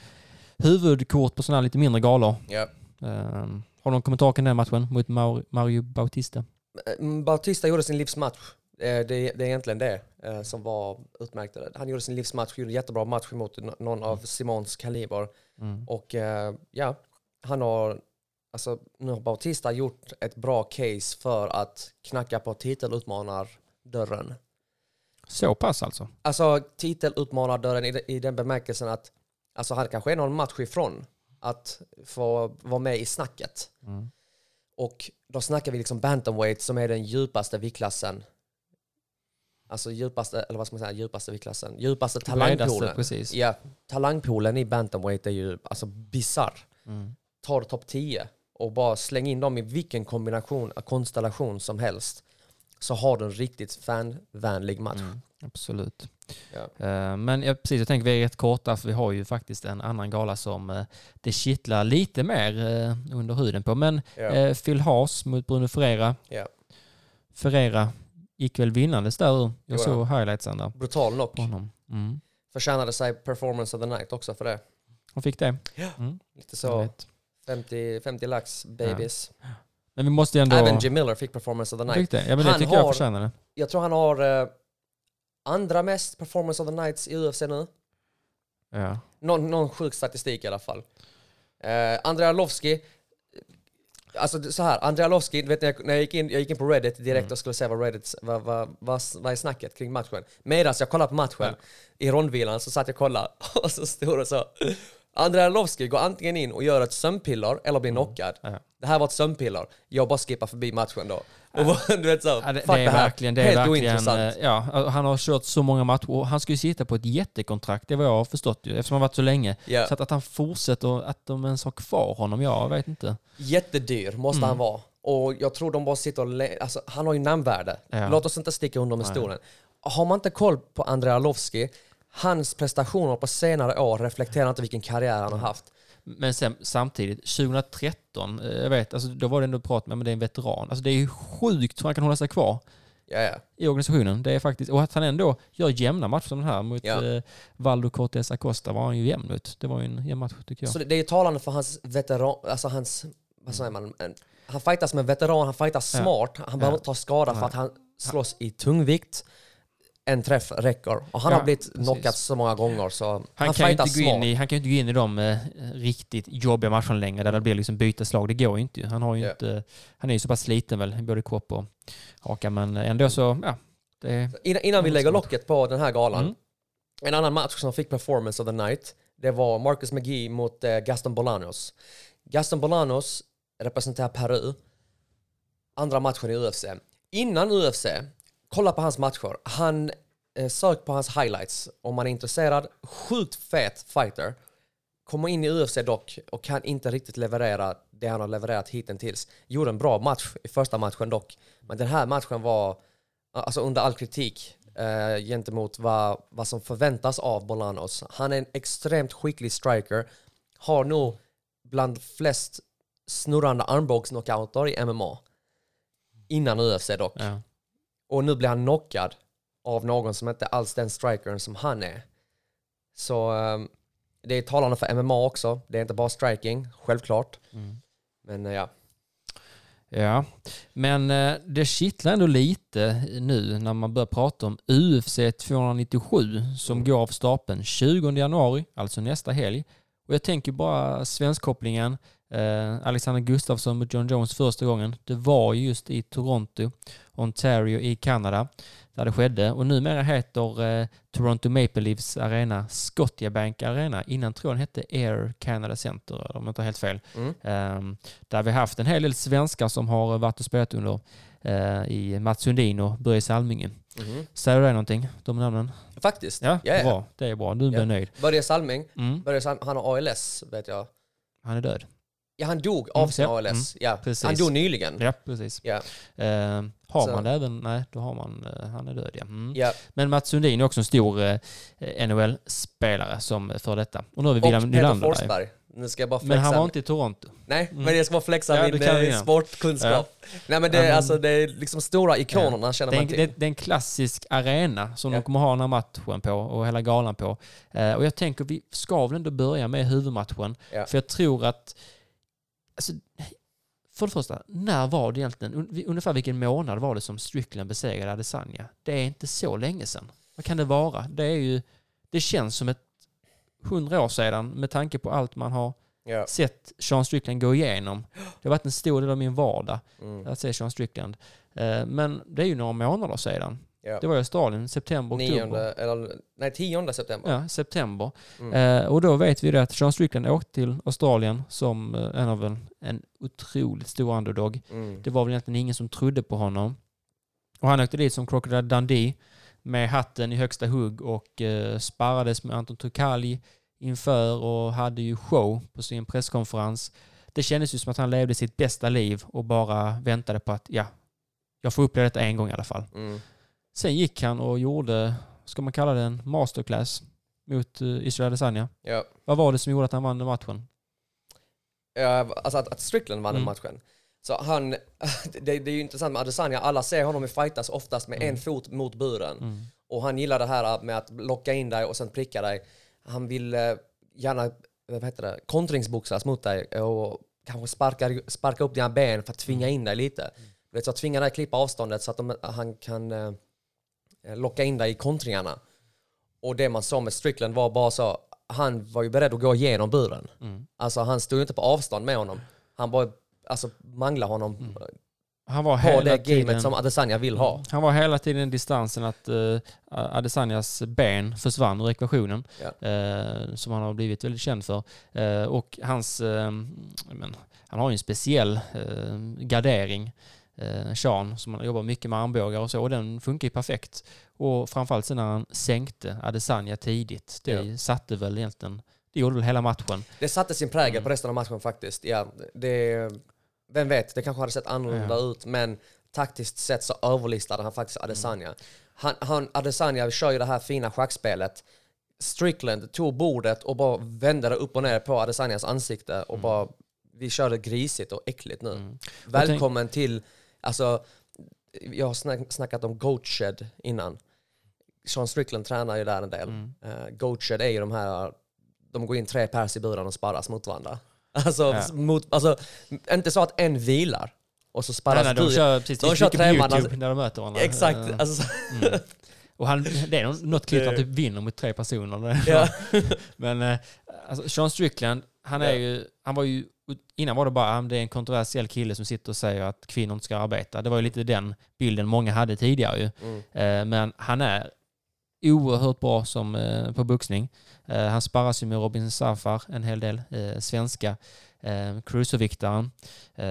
huvudkort på sådana här lite mindre galor. Ja. Eh, har du någon kommentar kring den matchen mot Mario Bautista? Mm, Bautista gjorde sin livsmatch. Eh, Det, det är egentligen det eh, som var utmärkt. Han gjorde sin livsmatch, gjorde en jättebra match mot någon av Simons kaliber. Mm. Och eh, ja, han har, alltså nu har Bautista gjort ett bra case för att knacka på titelutmanardörren. Så pass alltså? Alltså titelutmanardörren i, i den bemärkelsen att alltså, han kanske är någon match ifrån att få vara med i snacket. Mm. Och då snackar vi liksom bantamweight som är den djupaste viktklassen. Alltså djupaste, eller vad ska man säga, djupaste viktklassen. Djupaste talangpoolen. precis. Ja, talangpoolen i bantamweight är ju alltså bisarr. Mm. tar topp 10 och bara släng in dem i vilken kombination, konstellation som helst så har du en riktigt fanvänlig match. Mm. Absolut. Ja. Eh, Men ja, precis, jag tänker vi är rätt korta för vi har ju faktiskt en annan gala som eh, det kittlar lite mer eh, under huden på. Men Ja. Phil Haas mot Bruno Ferreira. Ja. Ferreira gick väl vinnandes där. Jag såg highlightsen där Brutal knock. på honom. Mm. Förtjänade sig performance of the night också för det. Han fick det. Ja. Mm. Lite jag så vet. 50, 50 lax babies. Men vi måste ju ändå... Även Jim Miller fick performance of the night. fick det. Ja, men det Han tycker jag har- förtjänar det. Jag tror han har eh, andra mest performance of the nights i UFC nu. Ja. Någon, någon sjuk statistik i alla fall. Eh, Andrei Arlovski, alltså så här, Andrei Arlovski, du vet jag, när jag gick in, jag gick in på Reddit direkt Mm. och skulle se vad Reddit, vad, vad, vad, vad är snacket kring matchen. Medan jag kollade på matchen, i rondvilan så satt jag och kollade och så stod det så. Andrei Arlovski går antingen in och gör ett sömnpiller eller blir knockad. Mm. Det här var ett sömnpiller. Jag bara skippar förbi matchen då. Och du vet så, Ja, det, fuck det är här. verkligen, det är Helt verkligen ointressant. eh, ja, han har kört så många matcher och han ska ju sitta på ett jättekontrakt, det är vad jag har förstått ju, eftersom han varit så länge. Ja. Så att, att han fortsätter, att de ens har kvar honom, jag vet inte. Jättedyr måste Mm. han vara. Och jag tror de bara sitter och... Alltså, han har ju namnvärde. Ja. Låt oss inte sticka under med stolen. Har man inte koll på Andrei Arlovski, hans prestationer på senare år reflekterar inte vilken karriär han har haft. Men sen, samtidigt, 2013, eh, jag vet, alltså, då var det ändå prat med, men det är en veteran. Alltså det är ju sjukt hur han kan hålla sig kvar Ja, ja. i organisationen. Det är faktiskt, och att han ändå gör jämna matcher som den här mot Ja. eh, Valdo Cortés Acosta var han ju jämn mot. Det var ju en jämn match tycker jag. Så det, det är ju talande för hans veteran... Alltså hans... Vad säger man? En, han fightas med veteran, han fightas smart. Han behöver Ja. inte ta skada för Nej. att han slåss i tungvikt. En träff räcker. Och han Ja, har blivit knockad så många gånger så han, Han, kan inte fightas gå in smart. i, han kan ju inte gå in i de eh, riktigt jobbiga matcherna längre där det blir liksom byteslag. Det går ju inte. Han, har ju Ja. inte, han är ju så pass sliten väl, både kropp och haka, men ändå så, ja. Det Innan, innan vi lägger locket på den här galan. Mm. En annan match som fick performance of the night. Det var Marcus McGee mot eh, Gaston Bolanos. Gaston Bolanos representerar Peru. Andra matchen i UFC. Innan UFC, kolla på hans matcher. Han eh, sök på hans highlights om man är intresserad. Sjukt fet fighter. Kommer in i UFC dock och kan inte riktigt leverera det han har levererat hittills. Gjorde en bra match i första matchen dock. Men den här matchen var alltså under all kritik eh, gentemot vad, vad som förväntas av Bolanos. Han är en extremt skicklig striker. Har nog bland flest snurrande armbågsknockouter i MMA. Innan UFC dock. ja. Och nu blir han knockad av någon som inte alls den strikern som han är. Så ehm, det är talande för MMA också. Det är inte bara striking, självklart. Mm. Men eh, ja. Ja, men eh, det kittlar ändå lite nu när man börjar prata om UFC 297 som går av stapeln 20 januari, alltså nästa helg. Och jag tänker bara svenskkopplingen, eh, Alexander Gustafsson mot John Jones första gången. Det var just i Toronto, Ontario i Kanada, där det skedde. Och numera heter eh, Toronto Maple Leafs arena Scotiabank Arena. Innan tror jag den hette Air Canada Center, om jag inte har helt fel. Mm. Eh, där vi har haft en hel del svenskar som har varit och spelat under eh, i Mats Sundin och Börje Salmingen. Mhm. Säger du det någonting, de namnen? Faktiskt. Ja, ja. bra. Det är bra. Nu blir jag Ja. nöjd. Börje Salming, Mm. Börje Salm, han har ALS vet jag. Han är död. Ja, han dog av Mm, sin ja. ALS. Ja. precis. Han dog nyligen. Ja, precis. Ja. Eh, har Så- man det även? Nej, då har man... Eh, han är död, ja. Mm. Ja. Men Mats Sundin är också en stor eh, NHL-spelare som för detta. Och nu har vi Och William Peter Nylander där. Forsberg. Nu ska jag bara flexa. Men han var inte i Toronto. Nej, Mm. men jag ska bara flexa Ja, min eh, sportkunskap. Nej men det, Ja, är men- alltså, det är liksom stora ikonerna känner Det är, man till. det, det är en klassisk arena som Ja. de kommer ha den här matchen på och hela galan på. Eh, och jag tänker vi ska väl ändå börja med huvudmatchen. Ja. För jag tror att... Alltså, för det första, när var det egentligen, un- ungefär vilken månad var det som Strickland besegrade Adesanya? Det är inte så länge sedan. Vad kan det vara? Det är ju... Det känns som ett hundra år sedan med tanke på allt man har Ja. sett Sean Strickland gå igenom. Det har varit en stor del av min vardag Mm. att se Sean Strickland. Eh, Men det är ju några månader sedan. Ja. Det var i Australien, september, oktober. Nionde, eller, nej, tionde september. Ja, september. Mm. Eh, och då vet vi det att Sean Strickland åkte till Australien som eh, en av en, en otroligt stor underdog. Mm. Det var väl egentligen ingen som trodde på honom. Och han åkte dit som Crocodile Dundee med hatten i högsta hugg och eh, sparrades med Anton Turkalj inför och hade ju show på sin presskonferens. Det kändes ju som att han levde sitt bästa liv och bara väntade på att ja, jag får uppleva detta en gång i alla fall. Mm. Sen gick han och gjorde, ska man kalla det en masterclass mot uh, Israel Adesanya. Ja. Vad var det som gjorde att han vann den matchen? Ja, alltså att, att Strickland vann den Mm. matchen. Så han, det, det är ju intressant med Adesanya, alla ser honom i fightas oftast med en fot mot buren. Mm. Och han gillar det här med att locka in dig och sen pricka dig. Han vill eh, gärna, vad heter det, kontringsboxas mot dig och kanske sparka, sparka upp dina ben för att tvinga in dig lite. Du vet, så tvinga dig att klippa avståndet så att de, han kan eh, locka in dig i kontringarna. Och det man sa med Strickland var bara så, han var ju beredd att gå igenom buren. Mm. Alltså han stod ju inte på avstånd med honom. Han bara alltså, manglade honom Mm. eh, Han var på hela det tiden... gamet som Adesanya vill ha. Han var hela tiden i distansen att uh, Adesanyas ben försvann ur ekvationen. Ja. eh, som han har blivit väldigt känd för. Eh, och hans, eh, men, han har ju en speciell eh, gardering, eh, Sean, som jobbar mycket med armbågar och så, och den funkar ju perfekt. Och framförallt sen när han sänkte Adesanya tidigt, det Ja. satte väl egentligen, det gjorde väl hela matchen. Det satte sin prägel Mm. på resten av matchen faktiskt. Ja, det, vem vet, det kanske hade sett annorlunda ut, men taktiskt sett så överlistade han faktiskt Adesanya. Mm. Han, han, Adesanya kör ju det här fina schackspelet. Strickland tog bordet och bara vände det upp och ner på Adesanyas ansikte och bara, vi kör det grisigt och äckligt nu. Mm. Välkommen till, alltså, jag har snack, snackat om Goat Shed innan. Sean Strickland tränar ju där en del. Mm. Uh, Goat Shed är ju de här, de går in tre pers i buren och sparras mot varandra. Alltså, Ja. mot, alltså inte så att en vilar och så Nej, sparras nej, du. de kör precis, de kör på träman, YouTube när de möter varandra. Exakt. Eh, Alltså, Mm. Och han, det är nå- något klipp där han typ vinner mot tre personer. ja. Men eh, alltså Sean Strickland, han är Ja. ju, han var ju, innan var det bara, ah, det är en kontroversiell kille som sitter och säger att kvinnor inte ska arbeta. Det var ju lite den bilden många hade tidigare ju. Mm. Eh, Men han är oerhört bra som, eh, på boxning. Eh, Han sparras ju med Robin Safar en hel del, svenska cruiserviktaren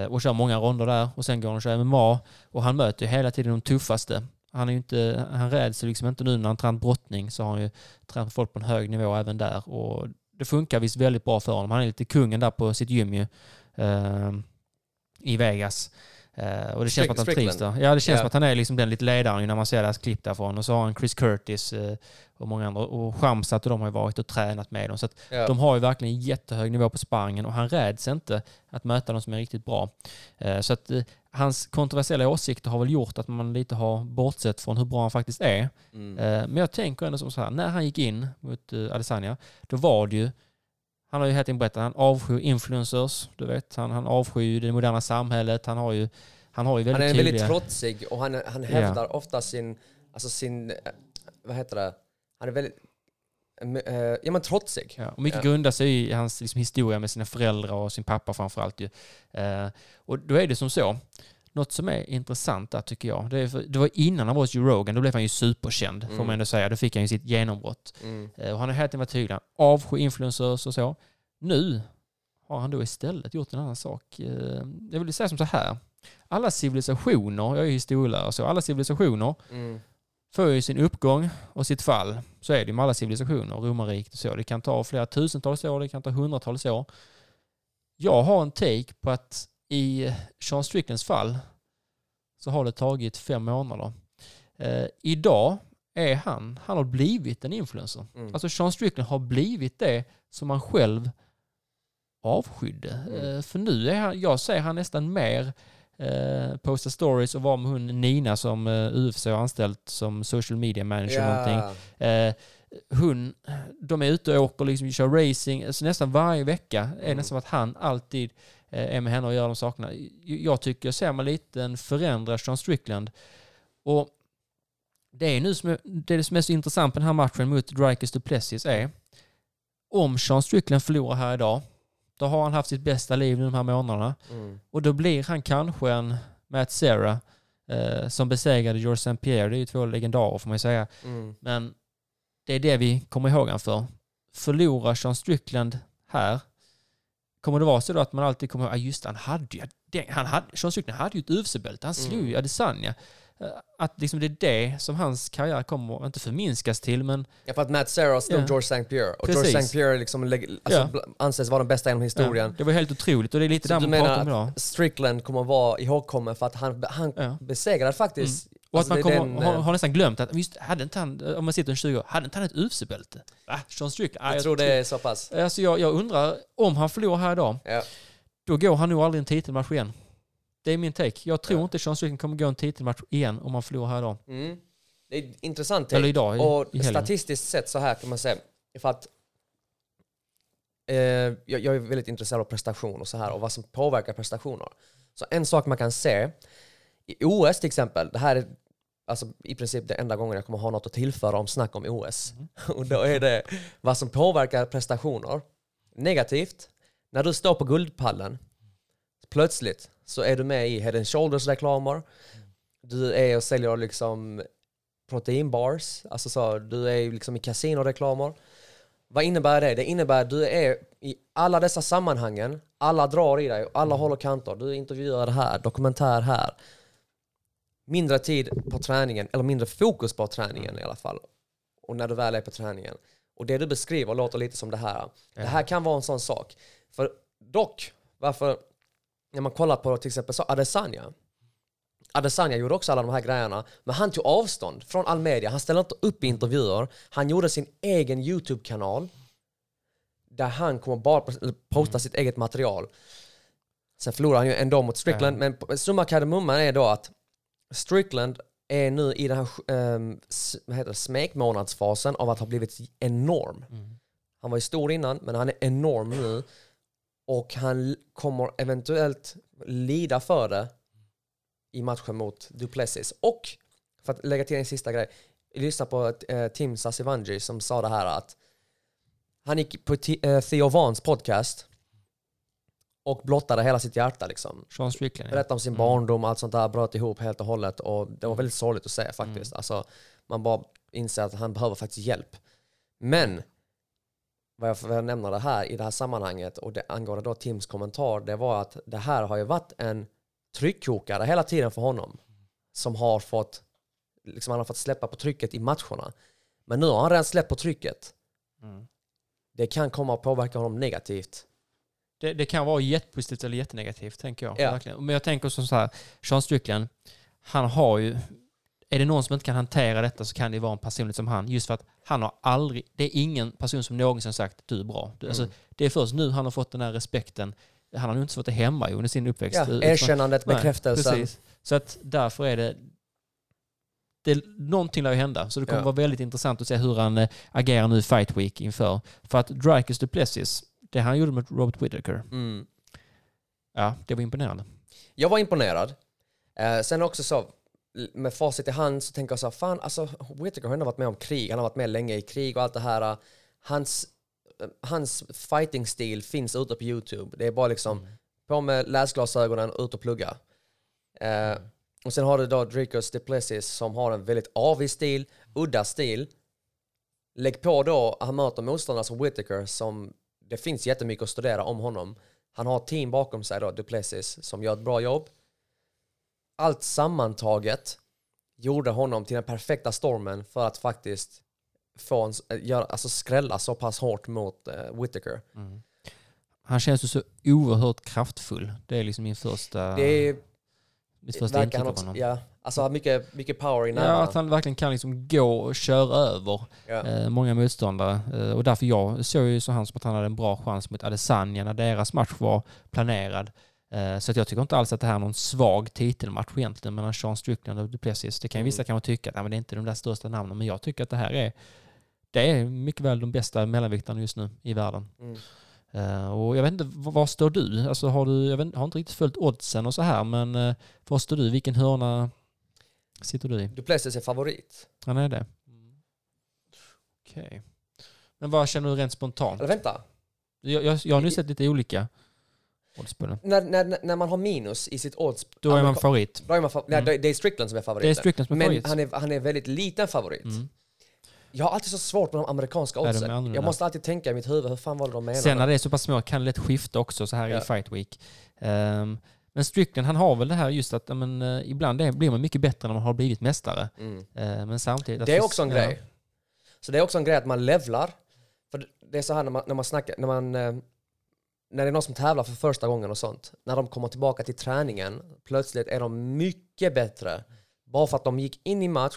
och kör många ronder där och sen går han och kör MMA och han möter ju hela tiden de tuffaste. Han, är inte, han räds liksom inte nu när han tränat brottning så har han ju tränat folk på en hög nivå även där och det funkar visst väldigt bra för honom. Han är lite kungen där på sitt gym ju. eh, I Vegas. Eh, och det känns som att han trivs där. Ja, det känns Ja. som att han är liksom den lite ledaren ju när man ser deras klipp därifrån. Och så har han Chris Curtis eh, och många andra. Och Shamsat och de har ju varit och tränat med dem. Så att Ja. de har ju verkligen jättehög nivå på sparringen och han räds inte att möta de som är riktigt bra. Eh, Så att eh, hans kontroversiella åsikter har väl gjort att man lite har bortsett från hur bra han faktiskt är. Mm. Eh, Men jag tänker ändå som så här, när han gick in mot eh, Adesanya, då var det ju Han har ju helt enkelt berättat, han avskyr influencers, du vet. Han, han avskyr ju det moderna samhället. Han har ju, han har ju väldigt Han är tydliga... väldigt trotsig och han, han hävdar ofta sin, alltså sin, eh, vad heter det? Han är väldigt, ja men trotsig. Ja, och mycket Ja. grundar sig i hans liksom, historia med sina föräldrar och sin pappa framförallt. Ju. Eh, och då är det som så, något som är intressant där tycker jag, det, för, det var innan han var hos Joe Rogan, då blev han ju superkänd får man ändå säga. Då fick han ju sitt genombrott. Mm. Eh, och han har hela tiden varit tydlig, han avskyr influencers och så. Nu har han då istället gjort en annan sak. Eh, jag vill säga som så här, alla civilisationer, jag är historielärare så, alla civilisationer Mm. Får ju sin uppgång och sitt fall. Så är det med alla civilisationer, romarriket och så. Det kan ta flera tusentals år, det kan ta hundratals år. Jag har en take på att i Sean Stricklands fall så har det tagit fem månader. Eh, idag är han, han har blivit en influencer. Mm. Alltså Sean Strickland har blivit det som han själv avskydde. Mm. Eh, för nu är han, jag ser han nästan mer eh, posta stories och vara med hon Nina som eh, UFC har anställt som social media manager och någonting. Eh, hon, de är ute och åker, liksom, kör racing, alltså nästan varje vecka är det Mm. nästan att han alltid eh, är med henne och gör de sakerna. Jag tycker jag ser man lite en förändrad Sean Strickland. Och det är nu som är, det, är det som är så intressant på den här matchen mot Drykes Duplessis är om Sean Strickland förlorar här idag, då har han haft sitt bästa liv nu de här månaderna. Mm. Och då blir han kanske en Matt Serra eh, som besegrade George St. Pierre. Det är ju två legendarer får man ju säga. Mm. Men det är det vi kommer ihåg han för. Förlorar Sean Strickland här, kommer det vara så då att man alltid kommer ihåg, ja just det, han hade ju, han hade, Sean Strickland hade ju ett UFC-bälte, han slog Mm. ju Adesanya. Eh, Att liksom det är det som hans karriär kommer, inte förminskas till, men Ja, för att Matt Serra slog Ja. George St. Pierre. Och Precis. George St. Pierre liksom alltså, Ja. anses vara den bästa genom historien. ja, det var helt otroligt och det är lite där man pratar om idag. Strickland kommer att vara ihågkommen för att han, han Ja. besegrade faktiskt... Och alltså, att man kommer, den, har, eh, har nästan glömt att, just, hade inte han, om man sitter en 20 år, hade inte han ett UFC-bälte? Va? Sean Strickland? Ah, jag tror det är så pass. Alltså jag, jag undrar, om han förlorar här idag, då går han nog aldrig en titelmatch igen. Det är min take. Jag tror Ja. inte Strickland kommer gå en titelmatch igen om han förlorar här idag. Mm. Det är intressant. Eller take. idag, i- och i statistiskt sett så här kan man säga. För att eh, jag, jag är väldigt intresserad av prestation och så här och vad som påverkar prestationer. Så en sak man kan se i OS till exempel, det här är alltså, i princip det enda gången jag kommer ha något att tillföra om snack om OS. Mm. och då är det vad som påverkar prestationer. Negativt, när du står på guldpallen, plötsligt så är du med i Head and Shoulders reklamer, du är och säljer liksom proteinbars, alltså så, du är liksom i kasinoreklamer. Vad innebär det? Det innebär att du är i alla dessa sammanhangen, alla drar i dig, alla håller kanter, du intervjuar här, dokumentär här. Mindre tid på träningen, eller mindre fokus på träningen i alla fall. Och när du väl är på träningen. Och det du beskriver låter lite som det här. Det här kan vara en sån sak. För dock, varför, när man kollar på till exempel så Adesanya, Adesanya gjorde också alla de här grejerna, men han tog avstånd från all media. Han ställde inte upp i intervjuer. Han gjorde sin egen YouTube-kanal där han kommer bara pos- posta sitt eget material. Sen förlorade han ju ändå mot Strickland, men p- summa kardemumman är då att Strickland är nu i den här um, vad heter det, smekmånadsfasen av att ha blivit enorm. Han var ju stor innan, men han är enorm nu. Och han kommer eventuellt lida för det i matchen mot Duplessis. Och, för att lägga till en sista grej, jag lyssnade på eh, Tim Sasivangi som sa det här att han gick på T- eh, Theo Vans podcast och blottade hela sitt hjärta liksom. Sean Strickland. Berättade om sin barndom, allt sånt där, bröt ihop helt och hållet och det var väldigt sorgligt att se faktiskt. Alltså, man bara inser att han behöver faktiskt hjälp. Men, vad jag får nämna det här i det här sammanhanget och det angående då Tims kommentar, det var att det här har ju varit en tryckkokare hela tiden för honom. Som har fått, liksom han har fått släppa på trycket i matcherna. Men nu har han redan släppt på trycket. Mm. Det kan komma att påverka honom negativt. Det, det kan vara jättepositivt eller jättenegativt, tänker jag. Ja. Verkligen. Men jag tänker som så här, Sean Strickland, han har ju, är det någon som inte kan hantera detta så kan det vara en personlighet som han. Just för att han har aldrig, det är ingen person som någonsin sagt du är bra. Du, alltså, det är först nu han har fått den här respekten. Han har nog inte fått det hemma under sin uppväxt. Ja, erkännandet, Nej, bekräftelsen. precis. Så att därför är det, det någonting lär ju hända. Så det kommer Ja. vara väldigt intressant att se hur han eh, agerar nu i Fight Week inför. För att Drykes Duplessis, det han gjorde med Robert Whittaker, Mm. ja, det var imponerande. Jag var imponerad. Eh, sen också så, med facit i hand så tänker jag så här, fan alltså Whittaker har ändå varit med om krig, han har varit med länge i krig och allt det här. Hans, eh, hans fighting-stil finns ute på YouTube. Det är bara liksom på med läsglasögonen och ut och plugga. Eh, och sen har du då Dricus Duplessis som har en väldigt avig stil, udda stil. Lägg på då, han möter motståndare som Whittaker som det finns jättemycket att studera om honom. Han har ett team bakom sig då, Duplessis, som gör ett bra jobb. Allt sammantaget gjorde honom till den perfekta stormen för att faktiskt få en, äh, göra, alltså skrälla så pass hårt mot uh, Whittaker. Han känns ju så oerhört kraftfull. Det är liksom min första, Det är, mitt första intryck han av honom. ja, alltså har mycket, mycket power i Ja, nävarna. att han verkligen kan liksom gå och köra över Ja. eh, många motståndare. Eh, och därför jag såg ju så han som att han hade en bra chans mot Adesanya när deras match var planerad. Eh, så att jag tycker inte alls att det här är någon svag titelmatch egentligen mellan Sean Strickland och Duplessis. Det kan ju vissa Mm. kanske tycka att ja, men det är inte de där största namnen, men jag tycker att det här är det är mycket väl de bästa mellanviktarna just nu i världen. Mm. Eh, och jag vet inte, var, står du? Alltså har du, jag, vet, har inte riktigt följt oddsen och så här, men uh, var står du? Vilken hörna sitter du i? Duplessis är favorit. Han är det? Okej. Men vad känner du rent spontant? Eller vänta, Jag, jag, jag har nu sett lite olika odds på den. när, när, när man har minus i sitt odds... Då är man favorit. Då är man fa- nej, Mm. det är Strickland som är Det favoriten. är Strickland som är Men favorit. han är, han är väldigt liten favorit. Mm. Jag har alltid så svårt med de amerikanska oddsen. Jag måste alltid tänka i mitt huvud, hur fan var det de menade? Sen när det är så pass små kan det lätt skifta också så här Ja. i Fight Week. Ehm, men Strickland, han har väl det här just att men, eh, ibland är, blir man mycket bättre när man har blivit mästare. Mm. Eh, men samtidigt... Det är också en ja. grej. Så det är också en grej att man levlar. För det- det är så här när man, när man snackar, när man... När det är någon som tävlar för första gången och sånt. När de kommer tillbaka till träningen, plötsligt är de mycket bättre. Bara för att de gick in i match,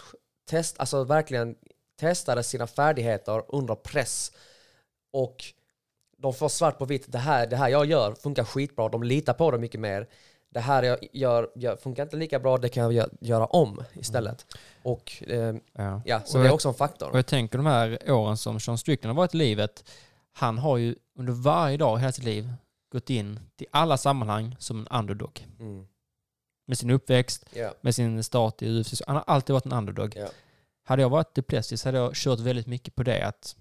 test, alltså verkligen testade sina färdigheter under press. Och de får svart på vitt, det här, det här jag gör funkar skitbra, de litar på det mycket mer. Det här jag gör, gör funkar inte lika bra, det kan jag gö- göra om istället. Och eh, Ja. Ja, så Och det är jag- också en faktor. Och jag tänker de här åren som Sean Strickland har varit i livet, han har ju under varje dag i hela sitt liv gått in till alla sammanhang som en underdog. Mm. Med sin uppväxt, Ja, med sin start i UFC. Han har alltid varit en underdog. ja. Hade jag varit Duplessis hade jag kört väldigt mycket på det att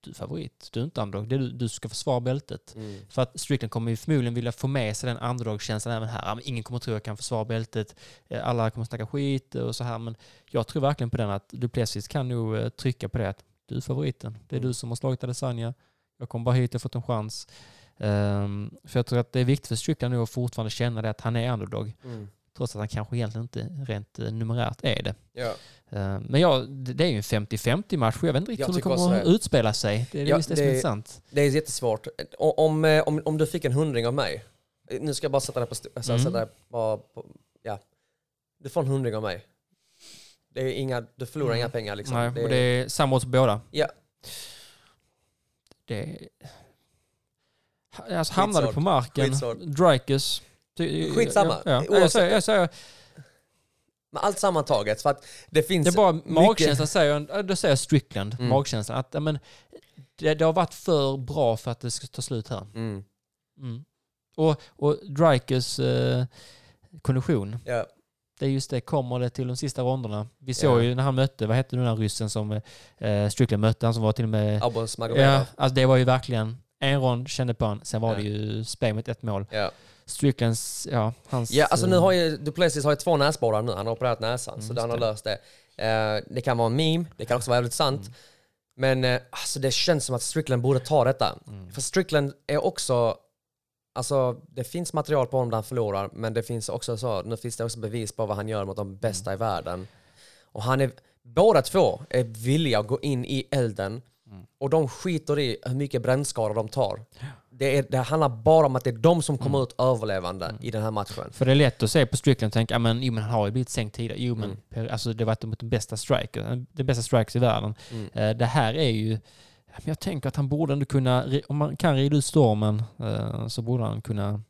du är favorit, du är inte underdog, det är du, du ska försvara bältet. Mm. För att Strickland kommer ju förmodligen vilja få med sig den underdog-känslan även här. Ingen kommer tro att jag kan försvara bältet, Eh, alla kommer snacka skit och så här. Men jag tror verkligen på den att Duplessis kan nog eh, trycka på det att du är favoriten. Det är Mm. du som har slagit Adesanya. Jag kom bara hit och fått en chans. Ehm, för jag tror att det är viktigt för Strickland nu att fortfarande känna det att han är underdog. Mm. Trots att han kanske egentligen inte rent eh, numerärt är det. Ja. Eh, Men ja, det det är ju en 50-50 match och jag vet inte riktigt Jag hur det kommer att det. utspela sig. Det är Ja, just det som är det- intressant. Det är jättesvårt. Om, eh, om, om du fick en hundring av mig, nu ska jag bara sätta det på... Alltså, Mm. sätta det bara på ja. Du får en hundring av mig. Det är inga, du förlorar Mm. inga pengar liksom. Nej, det, och det är samma på båda. Ja. Det... Alltså, Skitsvårt. på marken, Skitsvårt. Skitsamma. Ja, ja. Jag, säger, jag säger, Men allt sammantaget, för att det finns... det är bara mycket- magkänslan säger, då säger Strickland, Mm. magkänslan, att men, det, det har varit för bra för att det ska ta slut här. Mm. Mm. Och, och Dricus eh, kondition, Ja. Det är just det, kommer det till de sista ronderna. Vi såg Ja. ju när han mötte, vad hette den där ryssen som eh, Strickland mötte, han som var till och med... Magomedov. Ja, alltså det var ju verkligen en rond kände på han, sen var Ja. det ju spel mot ett mål. Ja. Stricklands, ja, hans... Ja, alltså nu eh, har ju Duplessis har ju två näsborrar nu. Han har opererat näsan, Mm, så han har det. löst det. Eh, det kan vara en meme, det kan också vara jävligt sant. Mm. Men eh, alltså det känns som att Strickland borde ta detta. Mm. För Strickland är också... Alltså det finns material på honom där han förlorar, men det finns också så, nu finns det också bevis på vad han gör mot de bästa Mm. i världen. Och han är, båda två är villiga att gå in i elden Mm. och de skiter i hur mycket brännskador de tar. Det, är, det handlar bara om att det är de som Mm. kommer ut överlevande i den här matchen. För det är lätt att se på Strickland och tänka, men, jo, men han har ju blivit sänkt tidigare. Jo men, Mm. alltså det var mot den bästa striker, den bästa strikers i världen. Mm. Eh, det här är ju, jag tänker att han borde ändå kunna, om man kan rida ut stormen eh, så borde han kunna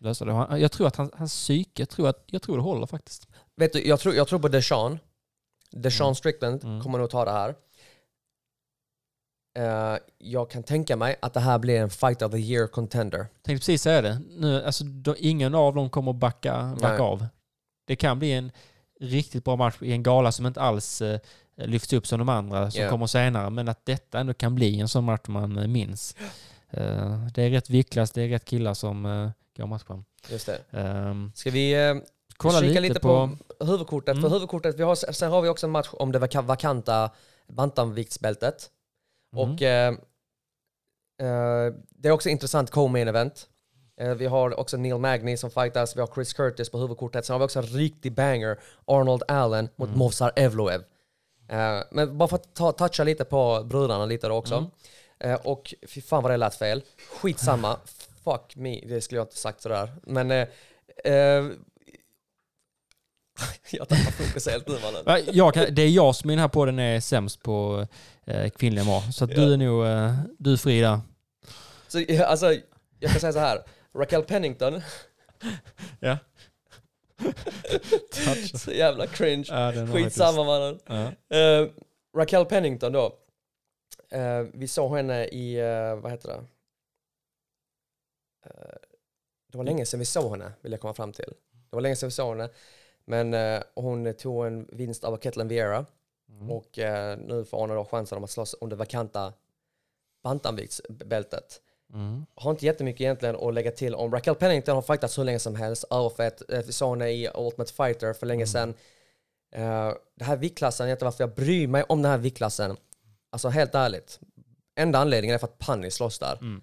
lösa det. Jag tror att han, hans psyke, jag tror, att, jag tror det håller faktiskt. Vet du, jag tror, jag tror på Deshaun. Deshaun Mm. Strickland Mm. kommer nog ta det här. Eh, jag kan tänka mig att det här blir en fight of the year contender. Tänkte precis säga det. Nu, alltså, då, ingen av dem kommer att backa, backa Nej. av. Det kan bli en riktigt bra match i en gala som inte alls eh, lyfts upp som de andra som Ja. kommer senare. Men att detta ändå kan bli en sån match man eh, minns. Eh, det är rätt vicklas, det är rätt killar som uh, går matchen. Just det. Um, Ska vi eh, kolla kika lite, lite, på... på, huvudkortet? Mm. För huvudkortet, vi har, sen har vi också en match om det vaka- vakanta bantamviktsbältet. Mm. Och eh, eh, det är också intressant co-main event. Eh, vi har också Neil Magny som fightas, vi har Chris Curtis på huvudkortet. Sen har vi också en riktig banger, Arnold Allen mot Mm. Movsar Evloev. Eh, men bara för att ta, toucha lite på brudarna lite då också. Mm. Eh, och fy fan vad det lät fel. Skitsamma. Fuck me, det skulle jag inte sagt sådär. Men eh, eh, jag tappar fokus helt nu mannen. Jag kan, det är jag som i den här podden är sämst på eh, kvinnliga MMA. Så du är nog eh, du är fri där. Så, alltså, jag kan säga så här. Raquel Pennington, Ja. Så jävla cringe. Ja, Skitsamma mannen. faktiskt- Uh, Raquel Pennington då. Eh, vi såg henne i, eh, vad heter det? Det var länge sedan vi såg henne, vill jag komma fram till. Det var länge sedan vi såg henne. Men hon tog en vinst av Ketlin Vieira. Mm. Och nu får hon då chansen att slåss om det vakanta bantamviktsbältet. Mm. Har inte jättemycket egentligen att lägga till om. Raquel Pennington har fightats hur länge som helst. Överfett. Eh, Vi såg henne i Ultimate Fighter för länge sedan. Eh, det här viktklassen, jag vet inte varför jag bryr mig om den här viktklassen. Alltså helt ärligt. Enda anledningen är för att Panny slåss där. Mm.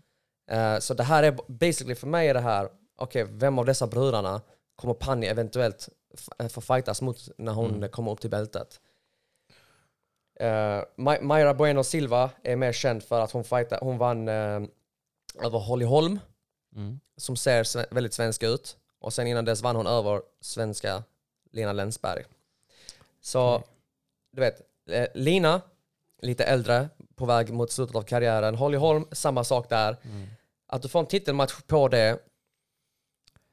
Eh, så det här är basically för mig är det här, okej, vem av dessa brudarna kommer Panny eventuellt eh, få fightas mot när hon Mm. kommer upp till bältet? Uh, Mayra Bueno Silva är mer känd för att hon, fighta, hon vann uh, över Holly Holm, Mm. som ser sve- väldigt svensk ut. Och sen innan dess vann hon över svenska Lina Länsberg. Så, du vet, eh, Lina, lite äldre, på väg mot slutet av karriären. Holly Holm, samma sak där. Mm. Att du får en titelmatch på det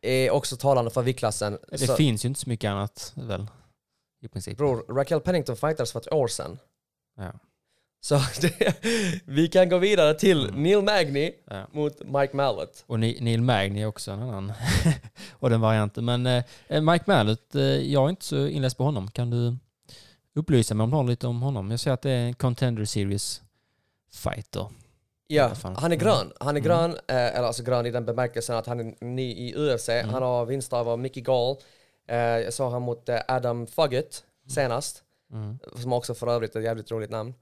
är också talande för viktklassen. Det Så- finns ju inte så mycket annat väl? I princip. Bror, Raquel Pennington fightades för ett år sedan. Ja. Så det, vi kan gå vidare till Mm. Neil Magny Ja. mot Mike Mallet. Och Neil Magny är också en annan. och den varianten. Men eh, Mike Mallet, eh, jag är inte så inläst på honom. Kan du upplysa mig om något lite om honom? Jag ser att det är en Contender Series fighter. Ja, han är Mm. grön. Han är Mm. grön, eh, eller alltså grön i den bemärkelsen att han är ny i UFC. Mm. Han har vinster av Mickey Gall. Eh, jag såg han mot eh, Adam Fuggett senast, Mm. som också för övrigt är ett jävligt roligt namn.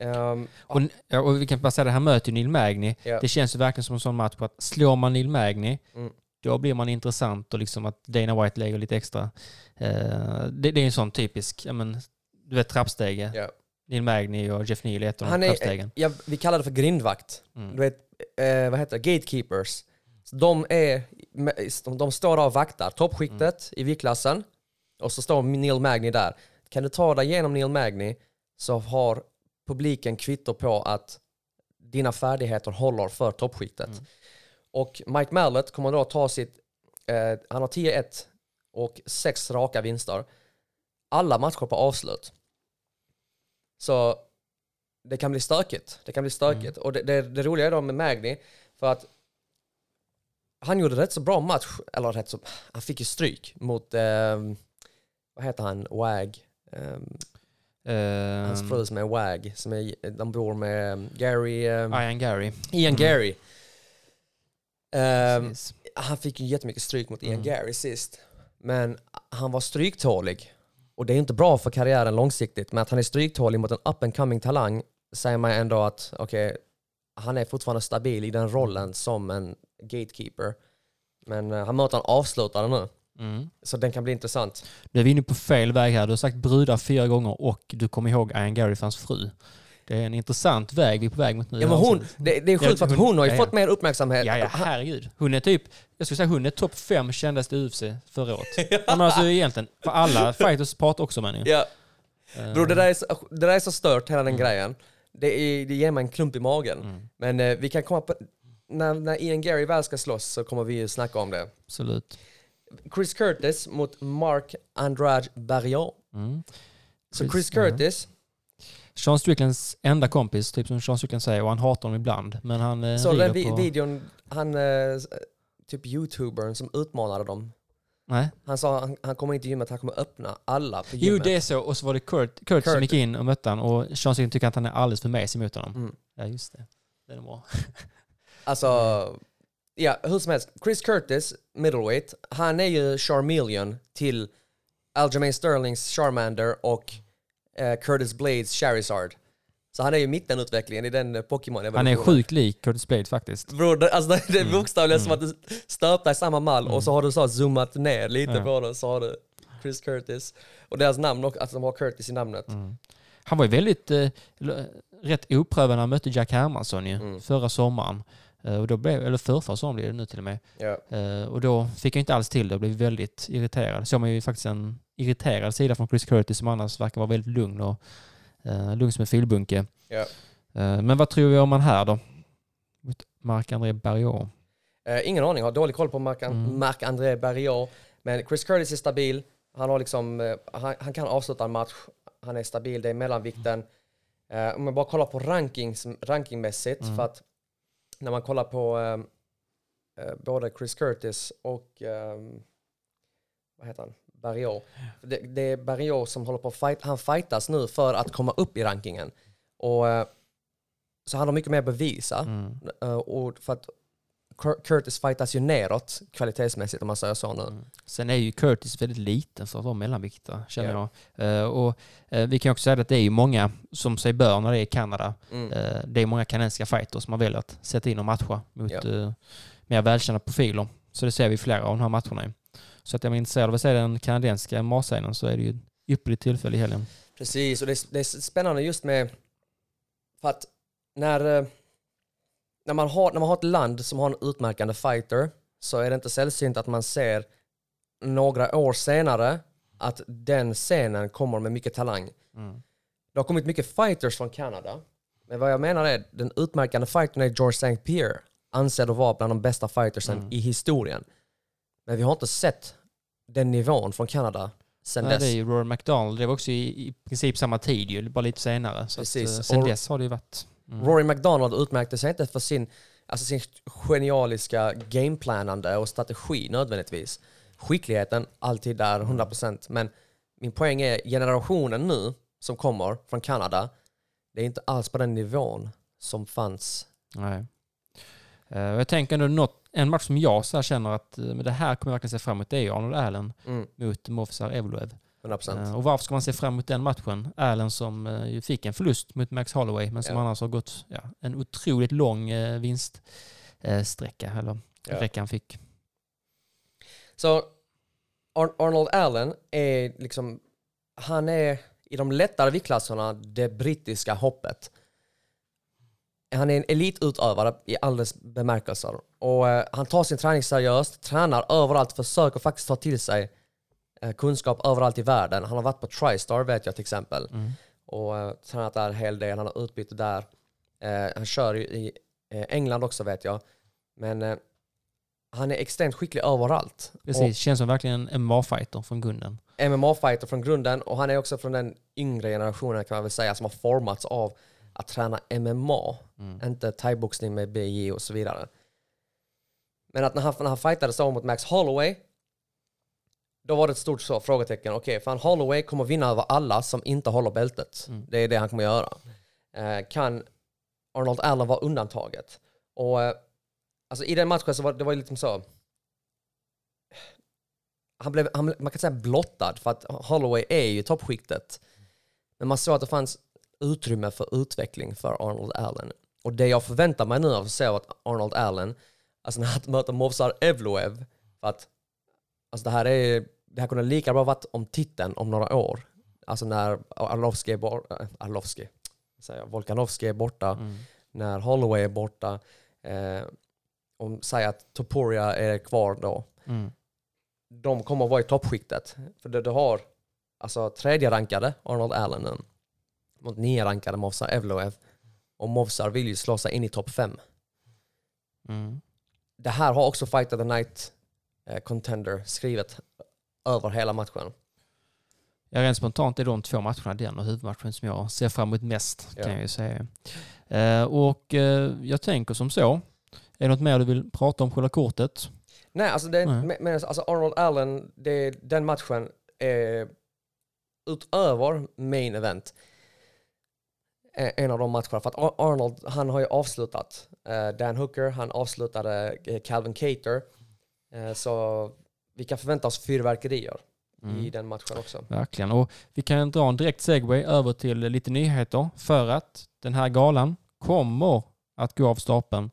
Ehm, Och, ja, och vi kan bara säga det här mötet ju Neil Magny. Ja. Det känns ju verkligen som en sån match på att slår man Neil Magny, Mm. då blir man intressant och liksom att Dana White lägger lite extra. Eh, det, det är en sån typisk, ja men, du vet trappstege. ja. Neil Magny och Jeff Neal är ett av de trappstegen. ja, vi kallar det för grindvakt. Mm. Du vet, eh, vad heter det? Gatekeepers. Så de, är, de, de står där och vaktar toppskiktet i viktklassen och så står Neil Magny där. Kan du ta dig igenom Neil Magny så har publiken kvitto på att dina färdigheter håller för toppskiktet. Mm. Och Mike Mallet kommer då ta sitt, eh, han har 10-1 och sex raka vinster. Alla matcher på avslut. Så det kan bli stökigt. Det kan bli stökigt. Och det, det, det roliga är då med Magny, för att han gjorde rätt så bra match, eller rätt så, han fick ju stryk mot, eh, vad heter han, Wag. Um, hans fru som är Wag, som är, de bor med Gary, eh, Ian Gary. Ian Gary. Ehm, Precis. han fick ju jättemycket stryk mot Ian Mm. Gary sist. Men han var stryktålig. Och det är inte bra för karriären långsiktigt. Men att han är stryktålig mot en up and coming talang säger man ändå att okej, han är fortfarande stabil i den rollen som en gatekeeper. Men eh, han möter en avslutare nu. Mm. Så den kan bli intressant. Nu är vi inne på fel väg här. Du har sagt brudar fyra gånger och du kommer ihåg Ian Gary för hans fru. Det är en intressant väg vi är på väg mot nu. Ja, men hon, det, det är sjukt för att hon- har ju ja, ja. fått mer uppmärksamhet. Ja, ja, herregud. Hon är typ, jag skulle säga hon är topp fem kändaste UFC förra året. ja. Men alltså egentligen, för alla fighters pratar också med henne. Ja. Bror det där är så, det där är så stört hela den grejen. Det, är, det ger mig en klump i magen. Mm. Men eh, vi kan komma på, när, när Ian Gary väl ska slåss så kommer vi ju snacka om det. Absolut. Chris Curtis mot Mark Andrade Barrion. Mm. Så Chris- Chris ja. Curtis, Sean Stricklands enda kompis, typ som Sean Strickland säger, och han hatar honom ibland. Men han eh, Så den vi- på... videon, han, eh, typ youtubern som utmanade dem. Nej. Han sa han, han kommer inte gymmet, han kommer öppna alla på Jo, gymmet. det är så. Och så var det Kurt, Kurt, som Kurt. gick in och mötte honom och Sean Strickland tycker att han är alldeles för mesig mot honom. Mm. Ja, just det. Det är bra. Alltså, ja hur som helst. Chris Curtis, middleweight, han är ju Charmeleon till Aljamain Sterlings Charmander och eh, Curtis Blades Charizard. Så han är ju mittenutvecklingen i den pokémon Han är sjukt lik Curtis Blade faktiskt. Bror, det, alltså det, är Mm. bokstavligen som att du stöpta i samma mall och så har du så zoomat ner lite Ja. på den så har du Chris Curtis. Och deras namn, också, att de har Curtis i namnet. Mm. Han var ju väldigt eh, rätt oprövad när han mötte Jack Hermansson ju, Mm. förra sommaren. Eh, och då blev, eller förrförra sommaren blir det nu till och med. Ja. Eh, och då fick jag inte alls till det och blev väldigt irriterad. Så man ju faktiskt en irriterad sida från Chris Curtis som annars verkar vara väldigt lugn och eh, lugn som en filbunke. Ja. Eh, men vad tror vi om han här då? Mot Marc-André Barriot. Eh, ingen aning, har dålig koll på Marc- Mm. Marc-André Barriot. Men Chris Curtis är stabil. Han, har liksom, han, han kan avsluta en match. Han är stabil, det är mellanvikten. Eh, om man bara kollar på rankings, rankingmässigt, Mm. för att när man kollar på eh, eh, både Chris Curtis och eh, vad heter han? Barriot. Det, det är Barriot som håller på att fight, han fightas nu för att komma upp i rankingen. Och, eh, så han har mycket mer att bevisa. Mm. Eh, och för att Curtis fightas ju neråt kvalitetsmässigt om man säger så nu. Mm. Sen är ju Curtis väldigt liten för att vara mellanviktare, känner Ja. jag. Eh, och eh, vi kan också säga att det är ju många, som sig bör när det är i Kanada, Mm. eh, det är många kanadensiska fighters som har velat att sätta in och matcha mot eh, mer välkända profiler. Så det ser vi flera av de här matcherna. Så att är man intresserad av att se den kanadensiska marscenen så är det ju ett ypperligt tillfälle i helgen. Precis, och det är, det är spännande just med för att när, när, man har, när man har ett land som har en utmärkande fighter så är det inte sällsynt att man ser några år senare att den scenen kommer med mycket talang. Mm. Det har kommit mycket fighters från Kanada. Men vad jag menar är, den utmärkande fightern är George St. Pierre. Ansedd att vara bland de bästa fightersen Mm. i historien. Men vi har inte sett den nivån från Kanada sen Nej, dess. det är ju Rory McDonald, det var också i, i princip samma tid ju, bara lite senare. Så Precis. Att, eh, sen Och- dess har det ju varit... Mm. Rory McDonald utmärkte sig inte för sin, alltså sin genialiska gameplanande och strategi nödvändigtvis. Skickligheten, alltid där, 100%. Men min poäng är generationen nu som kommer från Kanada, det är inte alls på den nivån som fanns. Nej. Eh, jag tänker ändå något, en match som jag så här känner att eh, men det här kommer jag verkligen se fram emot, det är Arnold Allen Mm, mot Movsar Evloev. 100%. Eh, och varför ska man se fram emot den matchen? Allen som eh, fick en förlust mot Max Holloway, men som Ja. annars har gått ja, en otroligt lång eh, vinststräcka, eller Ja. räcka han fick. Så Ar- Arnold Allen är liksom, han är i de lättare viktklasserna det brittiska hoppet. Han är en elitutövare i alldeles bemärkelser. Och eh, han tar sin träning seriöst, tränar överallt, försöker faktiskt ta till sig kunskap överallt i världen. Han har varit på Tristar vet jag till exempel. Mm. Och eh, tränat där en hel del, han har utbyte där. Eh, han kör ju i eh, England också vet jag. Men eh, han är extremt skicklig överallt. Precis, känns som verkligen en MMA-fighter från grunden. MMA-fighter från grunden och han är också från den yngre generationen kan man väl säga som har formats av att träna MMA, Mm. inte thaiboxning med BJ och så vidare. Men att när han, när han fightade så mot Max Holloway, då var det ett stort så, frågetecken. Okej, för han Holloway kommer vinna över alla som inte håller bältet. Mm. Det är det han kommer göra. Eh, kan Arnold Allen vara undantaget? Och eh, alltså i den matchen så var det var liksom så, han blev, han, man kan säga blottad för att Holloway är ju toppskiktet. Men man såg att det fanns utrymme för utveckling för Arnold Allen. Och det jag förväntar mig nu av att se att Arnold Allen, alltså när han möter Movsar Evloev, för att alltså det här är, det här kunde lika bra varit om titeln om några år. Alltså när Arlovski är borta, Arlovski, säger Volkanovski är borta, Mm. när Holloway är borta, eh, och säger att Topuria är kvar då Mm. de kommer att vara i toppskiktet. För du, du har alltså tredje rankade Arnold Allen mot nio rankade Movsar Evloev. Och Movsar vill ju slå sig in i topp fem. Mm. Det här har också Fight of the Night Contender skrivit över hela matchen. Ja, rent spontant är de två matcherna den och huvudmatchen som jag ser fram emot mest, Ja. kan jag ju säga. Eh, och eh, jag tänker som så, är det något mer du vill prata om själva kortet? Nej, alltså, det, Nej. men, alltså Arnold Allen, det, den matchen är utöver main event eh, en av de matcherna. För att Ar- Arnold, han har ju avslutat eh, Dan Hooker, han avslutade eh, Calvin Cater. Eh, så vi kan förvänta oss fyrverkerier i den matchen också. Verkligen. Och vi kan dra en direkt segway över till lite nyheter för att den här galan kommer att gå av stapeln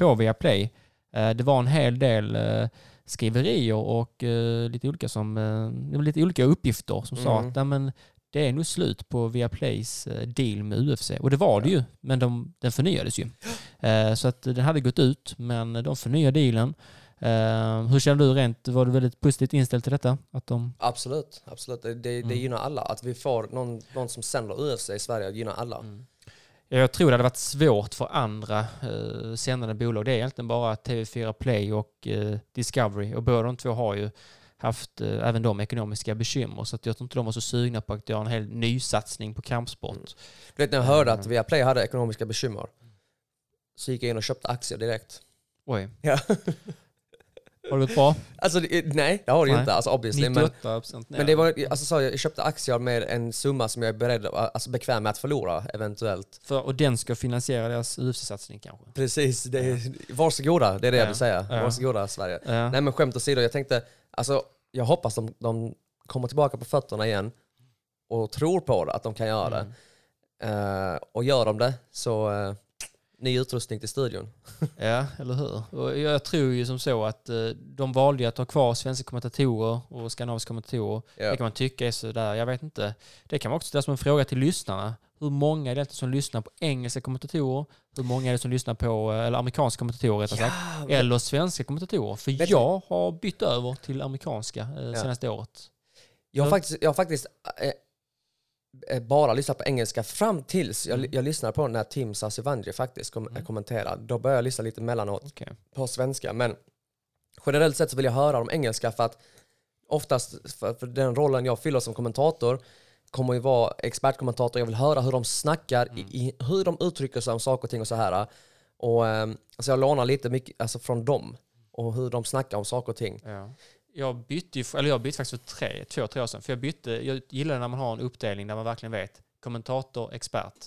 på Viaplay. Eh, Det var en hel del eh, skriverier och lite olika, som, lite olika uppgifter som sa Mm. att men det är nog slut på Viaplays deal med UFC. Och det var det ju, men de, den förnyades ju. Så att den hade gått ut, men de förnyade dealen. Eh, Hur känner du rent? Var du väldigt positivt inställd till detta? Att de Absolut, absolut. Det, det, Mm. det gynnar alla. Att vi får någon, någon som sänder UFC i Sverige gynnar alla. Mm. Jag tror det hade varit svårt för andra eh, sändande bolag. Det är egentligen bara TV4 Play och eh, Discovery och båda de två har ju haft eh, även de ekonomiska bekymmer så att jag tror inte de var så sugna på att göra en hel ny satsning på kampsport. Mm. Du vet när jag hörde att. Viaplay hade ekonomiska bekymmer så gick jag in och köpte aktier direkt. Oj, Ja. har det gått bra? Alltså det- nej, det har det ju inte. Alltså obviously. Men, 98 procent men det var, alltså, så jag köpte aktier med en summa som jag är beredd, alltså bekväm med att förlora eventuellt. För, och den ska finansiera deras UFC-satsning kanske. Precis, det är, varsågoda, det är det jag Ja. vill säga. Ja. Varsågoda Sverige. Ja. Nej men skämt åsido, jag tänkte, alltså jag hoppas de, de kommer tillbaka på fötterna igen och tror på det, att de kan göra det. Mm. Eh, och gör de det så, uh, ny utrustning till studion. Ja, eller hur? Och jag tror ju som så att eh, de valde ju att ha kvar svenska kommentatorer och skandinaviska kommentatorer. Ja. Det kan man tycka är sådär, jag vet inte. Det kan man också ställa som en fråga till lyssnarna. Hur många är det som lyssnar på engelska kommentatorer? Hur många är det som lyssnar på, eh, eller amerikanska kommentatorer rättare sagt, eller svenska kommentatorer? För du- jag har bytt över till amerikanska eh, Ja. senaste året. Jag har Ja. faktiskt, jag har faktiskt eh, bara lyssnat på engelska fram tills jag, Mm. jag lyssnade på när Tim Sasivanji faktiskt kom, kommenterade. Då började jag lyssna lite emellanåt Okej. på svenska. Men generellt sett så vill jag höra de engelska för att oftast för, för den rollen jag fyller som kommentator kommer ju vara expertkommentator. Jag vill höra hur de snackar, Mm. i, hur de uttrycker sig om saker och ting och så här. Och, eh, alltså jag lånar lite mycket alltså från dem och hur de snackar om saker och ting. Ja. Jag bytte ju, eller jag bytte faktiskt för tre, två, tre år sedan. För jag bytte, jag gillar när man har en uppdelning där man verkligen vet kommentator, expert.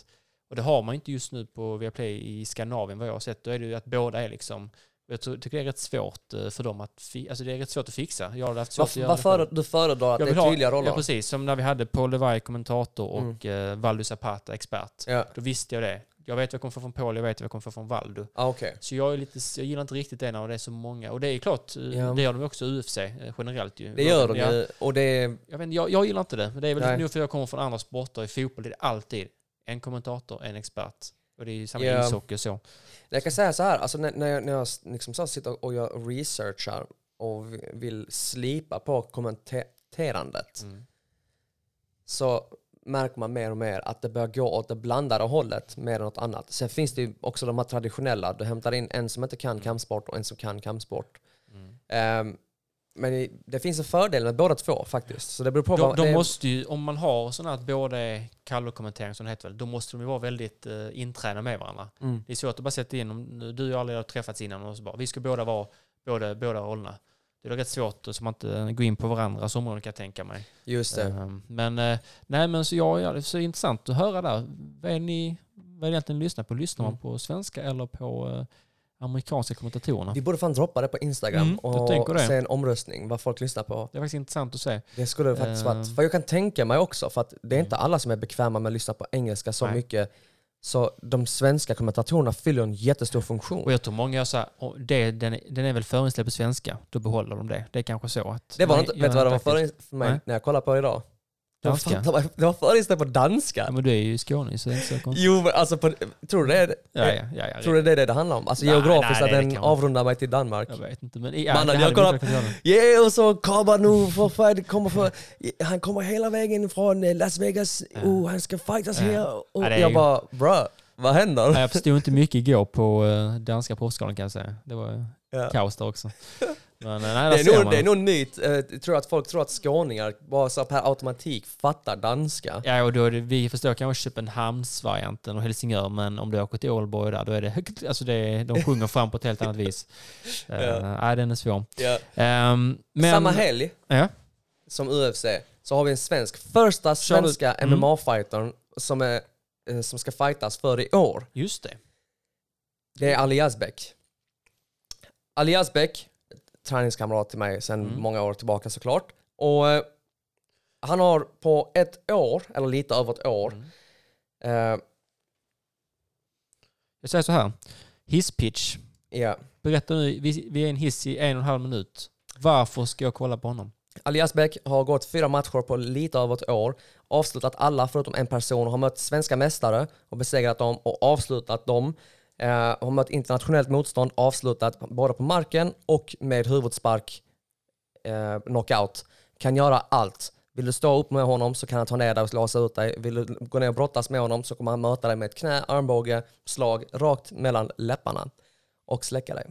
Och det har man inte just nu på Viaplay i Skandinavien vad jag har sett. Då är det ju att båda är liksom, jag tycker det är rätt svårt eh, för dem att, alltså det är rätt svårt att fixa. Jag har haft svårt att Varför, göra det själv. du föredrar att det är tydliga roller? Ja precis, som när vi hade Paul Levi kommentator och Mm. eh, Valdu Zapata expert. Ja, Då visste jag det. Jag vet vad jag kommer få från Paul, jag vet vad jag kommer få från Valdu. ah, okej. Så jag, är lite, jag gillar inte riktigt det när det är så många. Och det är klart, eh, Ja. det gör de också UFC eh, generellt ju. Det gör de Ja. ju. Och det är... Jag, vet, jag, jag gillar inte det. Men det är väl nog för att jag kommer från andra sporter. I fotboll är det alltid en kommentator, en expert. Och det är ju samma i ishockey och så. Jag kan säga så här, alltså när, när jag, när jag liksom så sitter och jag researchar och vill slipa på kommenterandet Mm. så märker man mer och mer att det börjar gå åt det blandade hållet mer än något annat. Sen finns det ju också de här traditionella, du hämtar in en som inte kan kampsport och en som kan kampsport. Mm. Ehm, men det finns en fördel med båda två faktiskt. Så det beror på De, vad... de det, måste ju, om man har sådana att båda är kallkommentering som det heter då måste de ju vara väldigt uh, intränade med varandra. Mm. Det är svårt att bara sätta in, om du och jag aldrig har träffats innan och så bara, vi ska båda vara båda, båda rollerna. Det är rätt svårt så man inte går in på varandras områden kan jag tänka mig. Just det. Ehm, Men eh, nej men så ja, ja, det är så intressant att höra där. Vad är ni, vad är det egentligen ni lyssnar på? Lyssnar Mm. man på svenska eller på eh, amerikanska kommentatorerna? Vi borde fan droppa det på Instagram Mm, och se en omröstning vad folk lyssnar på. Det är faktiskt intressant att se. Det skulle det faktiskt Eh. varit. För jag kan tänka mig också, för att det är inte alla som är bekväma med att lyssna på engelska så Nej. mycket. Så de svenska kommentatorerna fyller en jättestor funktion. Och jag tror många gör så här, "Åh, det, den, är- den är väl förinställd på svenska, då behåller de det. Det är kanske så att... det var inte, vet du vad det var för, för mig Nej. när jag kollade på idag? Det var, Danska. det var, det var förinställt på danska. Ja, men du är ju skåning så det är inte så konstigt. Jo men alltså, på, tror du det är, Ja, ja, ja, ja, tror du det är det det handlar om? Alltså Nej, geografiskt nej, att det den avrundar mig till Danmark. Jag vet inte, men... Ja, Mannen, det jag kollar-. Yeah, och så kommer nu för fan, kommer för, han kommer hela vägen från eh, Las Vegas, oh, han ska fightas Ja. här. Och Ja, det jag ju- bara, bro, vad händer? Jag förstod inte mycket igår på eh, danska proffsskalan kan jag säga. Det var Ja. kaos där också. Men eh, nej, Det är, nog, det är nog nytt. Eh, Jag tror att folk tror att skåningar bara så per automatik fattar danska. Ja, och då är det, vi förstår kanske Köpenhamnsvarianten och Helsingör, men om du åker till Ålborg där, då är det högt, alltså det de sjunger fram på ett helt annat vis. Uh, Ja. nej, den är svår. Ja. Ehm, men, Samma helg Ja, som UFC så har vi en svensk, första svenska Mm. MMA-fightern som, är, eh, som ska fightas för i år. just det. Det är Ali Yazbek. Ali Yazbek, träningskamrat till mig sedan Mm. många år tillbaka såklart. Och eh, han har på ett år, eller lite över ett år, Mm. eh, Jag säger så här, hisspitch. ja, Berätta nu, vi, vi är en hiss i en och en halv minut. Varför ska jag kolla på honom? Ali Yazbek har gått fyra matcher på lite över ett år, avslutat alla förutom en person, har mött svenska mästare och besegrat dem och avslutat dem. Eh, har mött internationellt motstånd, avslutat både på marken och med huvudspark, eh, knockout. Kan göra allt. Vill du stå upp med honom så kan han ta ner dig och låsa ut dig. Vill du gå ner och brottas med honom så kommer han möta dig med ett knä, armbåge, slag rakt mellan läpparna och släcka dig.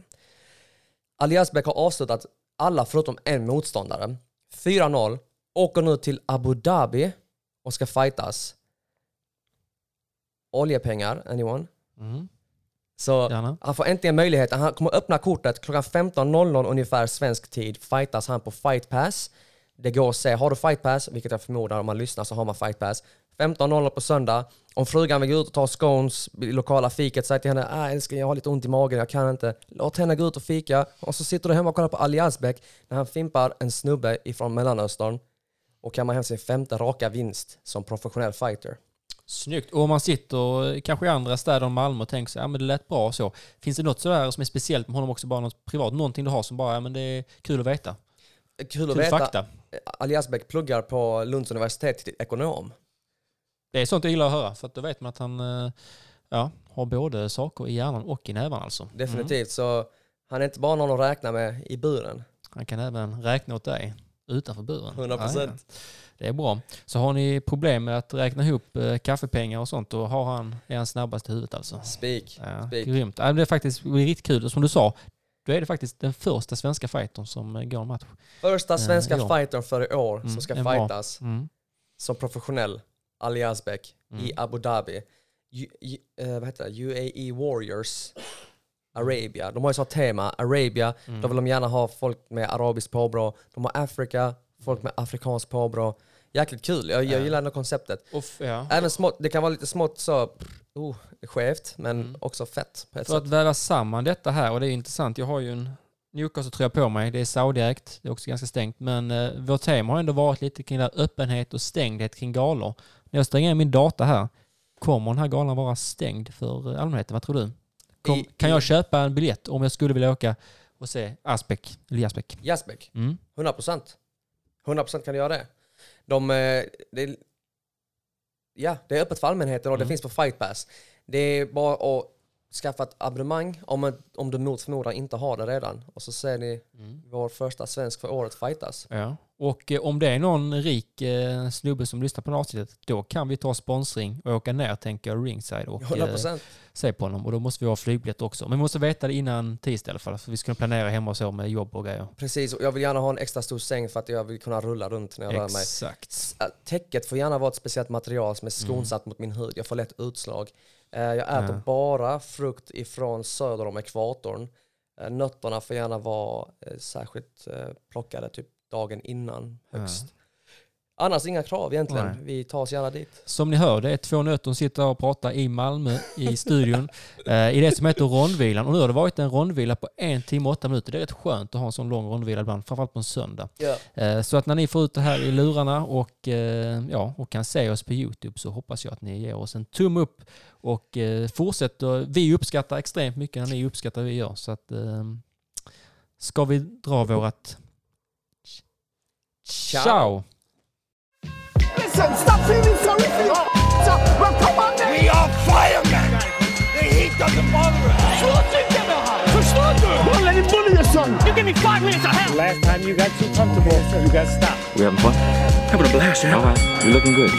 Ali Yazbek har avslutat alla förutom en motståndare. 4-0. Åker nu till Abu Dhabi och ska fightas. Oljepengar, anyone? Mm. Så Gärna. han får äntligen möjligheten. Han kommer öppna kortet klockan 15.00 ungefär svensk tid. Fightas han på Fight Pass. Det går att se. Har du Fight Pass, vilket jag förmodar om man lyssnar så har man Fight Pass. 15.00 på söndag. Om frugan vill gå ut och ta scones i lokala fiket, säg till henne ah, älskling jag har lite ont i magen, jag kan inte. Låt henne gå ut och fika. Och så sitter du hemma och kollar på Ali Yazbek när han fimpar en snubbe ifrån Mellanöstern och kammar hem sin femte raka vinst som professionell fighter. Snyggt. Och om man sitter kanske i andra städer än Malmö och tänker så ja men det lät bra och så. Finns det något sådär som är speciellt med honom också, bara något privat? Någonting du har som bara, ja men det är kul att veta. Kul att Kul veta. fakta. Ali Yazbek pluggar på Lunds universitet till ekonom. Det är sånt jag gillar att höra, för att då vet man att han eh, ja, har både saker i hjärnan och i näven alltså. Mm. Definitivt. Så han är inte bara någon att räkna med i buren. Han kan även räkna åt dig utanför buren. 100%. Ja, ja. Det är bra. Så har ni problem med att räkna ihop eh, kaffepengar och sånt, då har han, är han snabbast i huvudet alltså. Speak. Ja, Spik. grymt. Ja, det är faktiskt riktigt kul. Och som du sa, då är det faktiskt den första svenska fightern som eh, går en match. Första svenska ja. fightern för i år Mm, som ska fightas Mm. som professionell, Ali Yazbek, Mm. i Abu Dhabi. U, U, eh, vad heter det? UAE Warriors Arabia. De har ju så tema, Arabia, Mm. då vill de gärna ha folk med arabiskt påbrå. De har Afrika, folk med afrikanskt påbrå. Jäkligt kul, jag, jag Ja. gillar det konceptet. Och f- ja. Även smått, det kan vara lite smått så, oh, skevt, men Mm. också fett För sätt. att väva samman detta här, och det är intressant, jag har ju en Newcastle-tröja på mig, det är Saudiägt, det är också ganska stängt, men eh, vårt tema har ändå varit lite kring det här öppenhet och stängdhet kring galor. När jag stänger in min data här, kommer den här galan vara stängd för eh, allmänheten? Vad tror du? Kom, I- kan jag köpa en biljett om jag skulle vilja åka och se Asbäck, eller Asbäck? Yazbek. Mm. 100 procent. 100 procent kan du göra det. De, eh, det ja, det är öppet för allmänheten och det Mm. finns på Fight Pass. Det är bara att skaffa ett abonnemang om, om du mot förmodan inte har det redan. Och så ser ni Mm. vår första svensk för året fightas. Ja. Och eh, om det är någon rik eh, snubbe som lyssnar på avsnittet, då kan vi ta sponsring och åka ner, tänker jag, ringside och 100 eh, se på honom. Och då måste vi ha flygbiljett också. Men vi måste veta det innan tisdag i alla fall, för vi ska planera hemma och så med jobb och grejer. Precis, och jag vill gärna ha en extra stor säng för att jag vill kunna rulla runt när jag rör mig. Exakt. Äh, Täcket får gärna vara ett speciellt material som är Mm. skonsamt mot min hud. Jag får lätt utslag. Eh, Jag äter Ja. bara frukt ifrån söder om ekvatorn. Eh, Nötterna får gärna vara eh, särskilt plockade typ dagen innan högst. Annars inga krav egentligen. Nej. Vi tar oss gärna dit. Som ni hör, det är två nötter som sitter och pratar i Malmö i studion. eh, I det som heter rondvilan. Och nu har det varit en rondvila på en timme och åtta minuter. Det är rätt skönt att ha en sån lång rondvila ibland, framförallt på en söndag. Eh, Så att när ni får ut det här i lurarna och, eh, ja, och kan se oss på YouTube så hoppas jag att ni ger oss en tumme upp och eh, fortsätter. Vi uppskattar extremt mycket när ni uppskattar det vi gör. Så att, eh, ska vi dra vårat Ciao. ciao. Listen, stop feeling sorry for oh, your Well, come on then. We are firemen! The heat doesn't bother us. Förstår du? Don't let him bully your son. You give me five minutes of hell. Last time you got too comfortable, you got stopped. We having fun? Having a blast, Al. All right. You're looking good.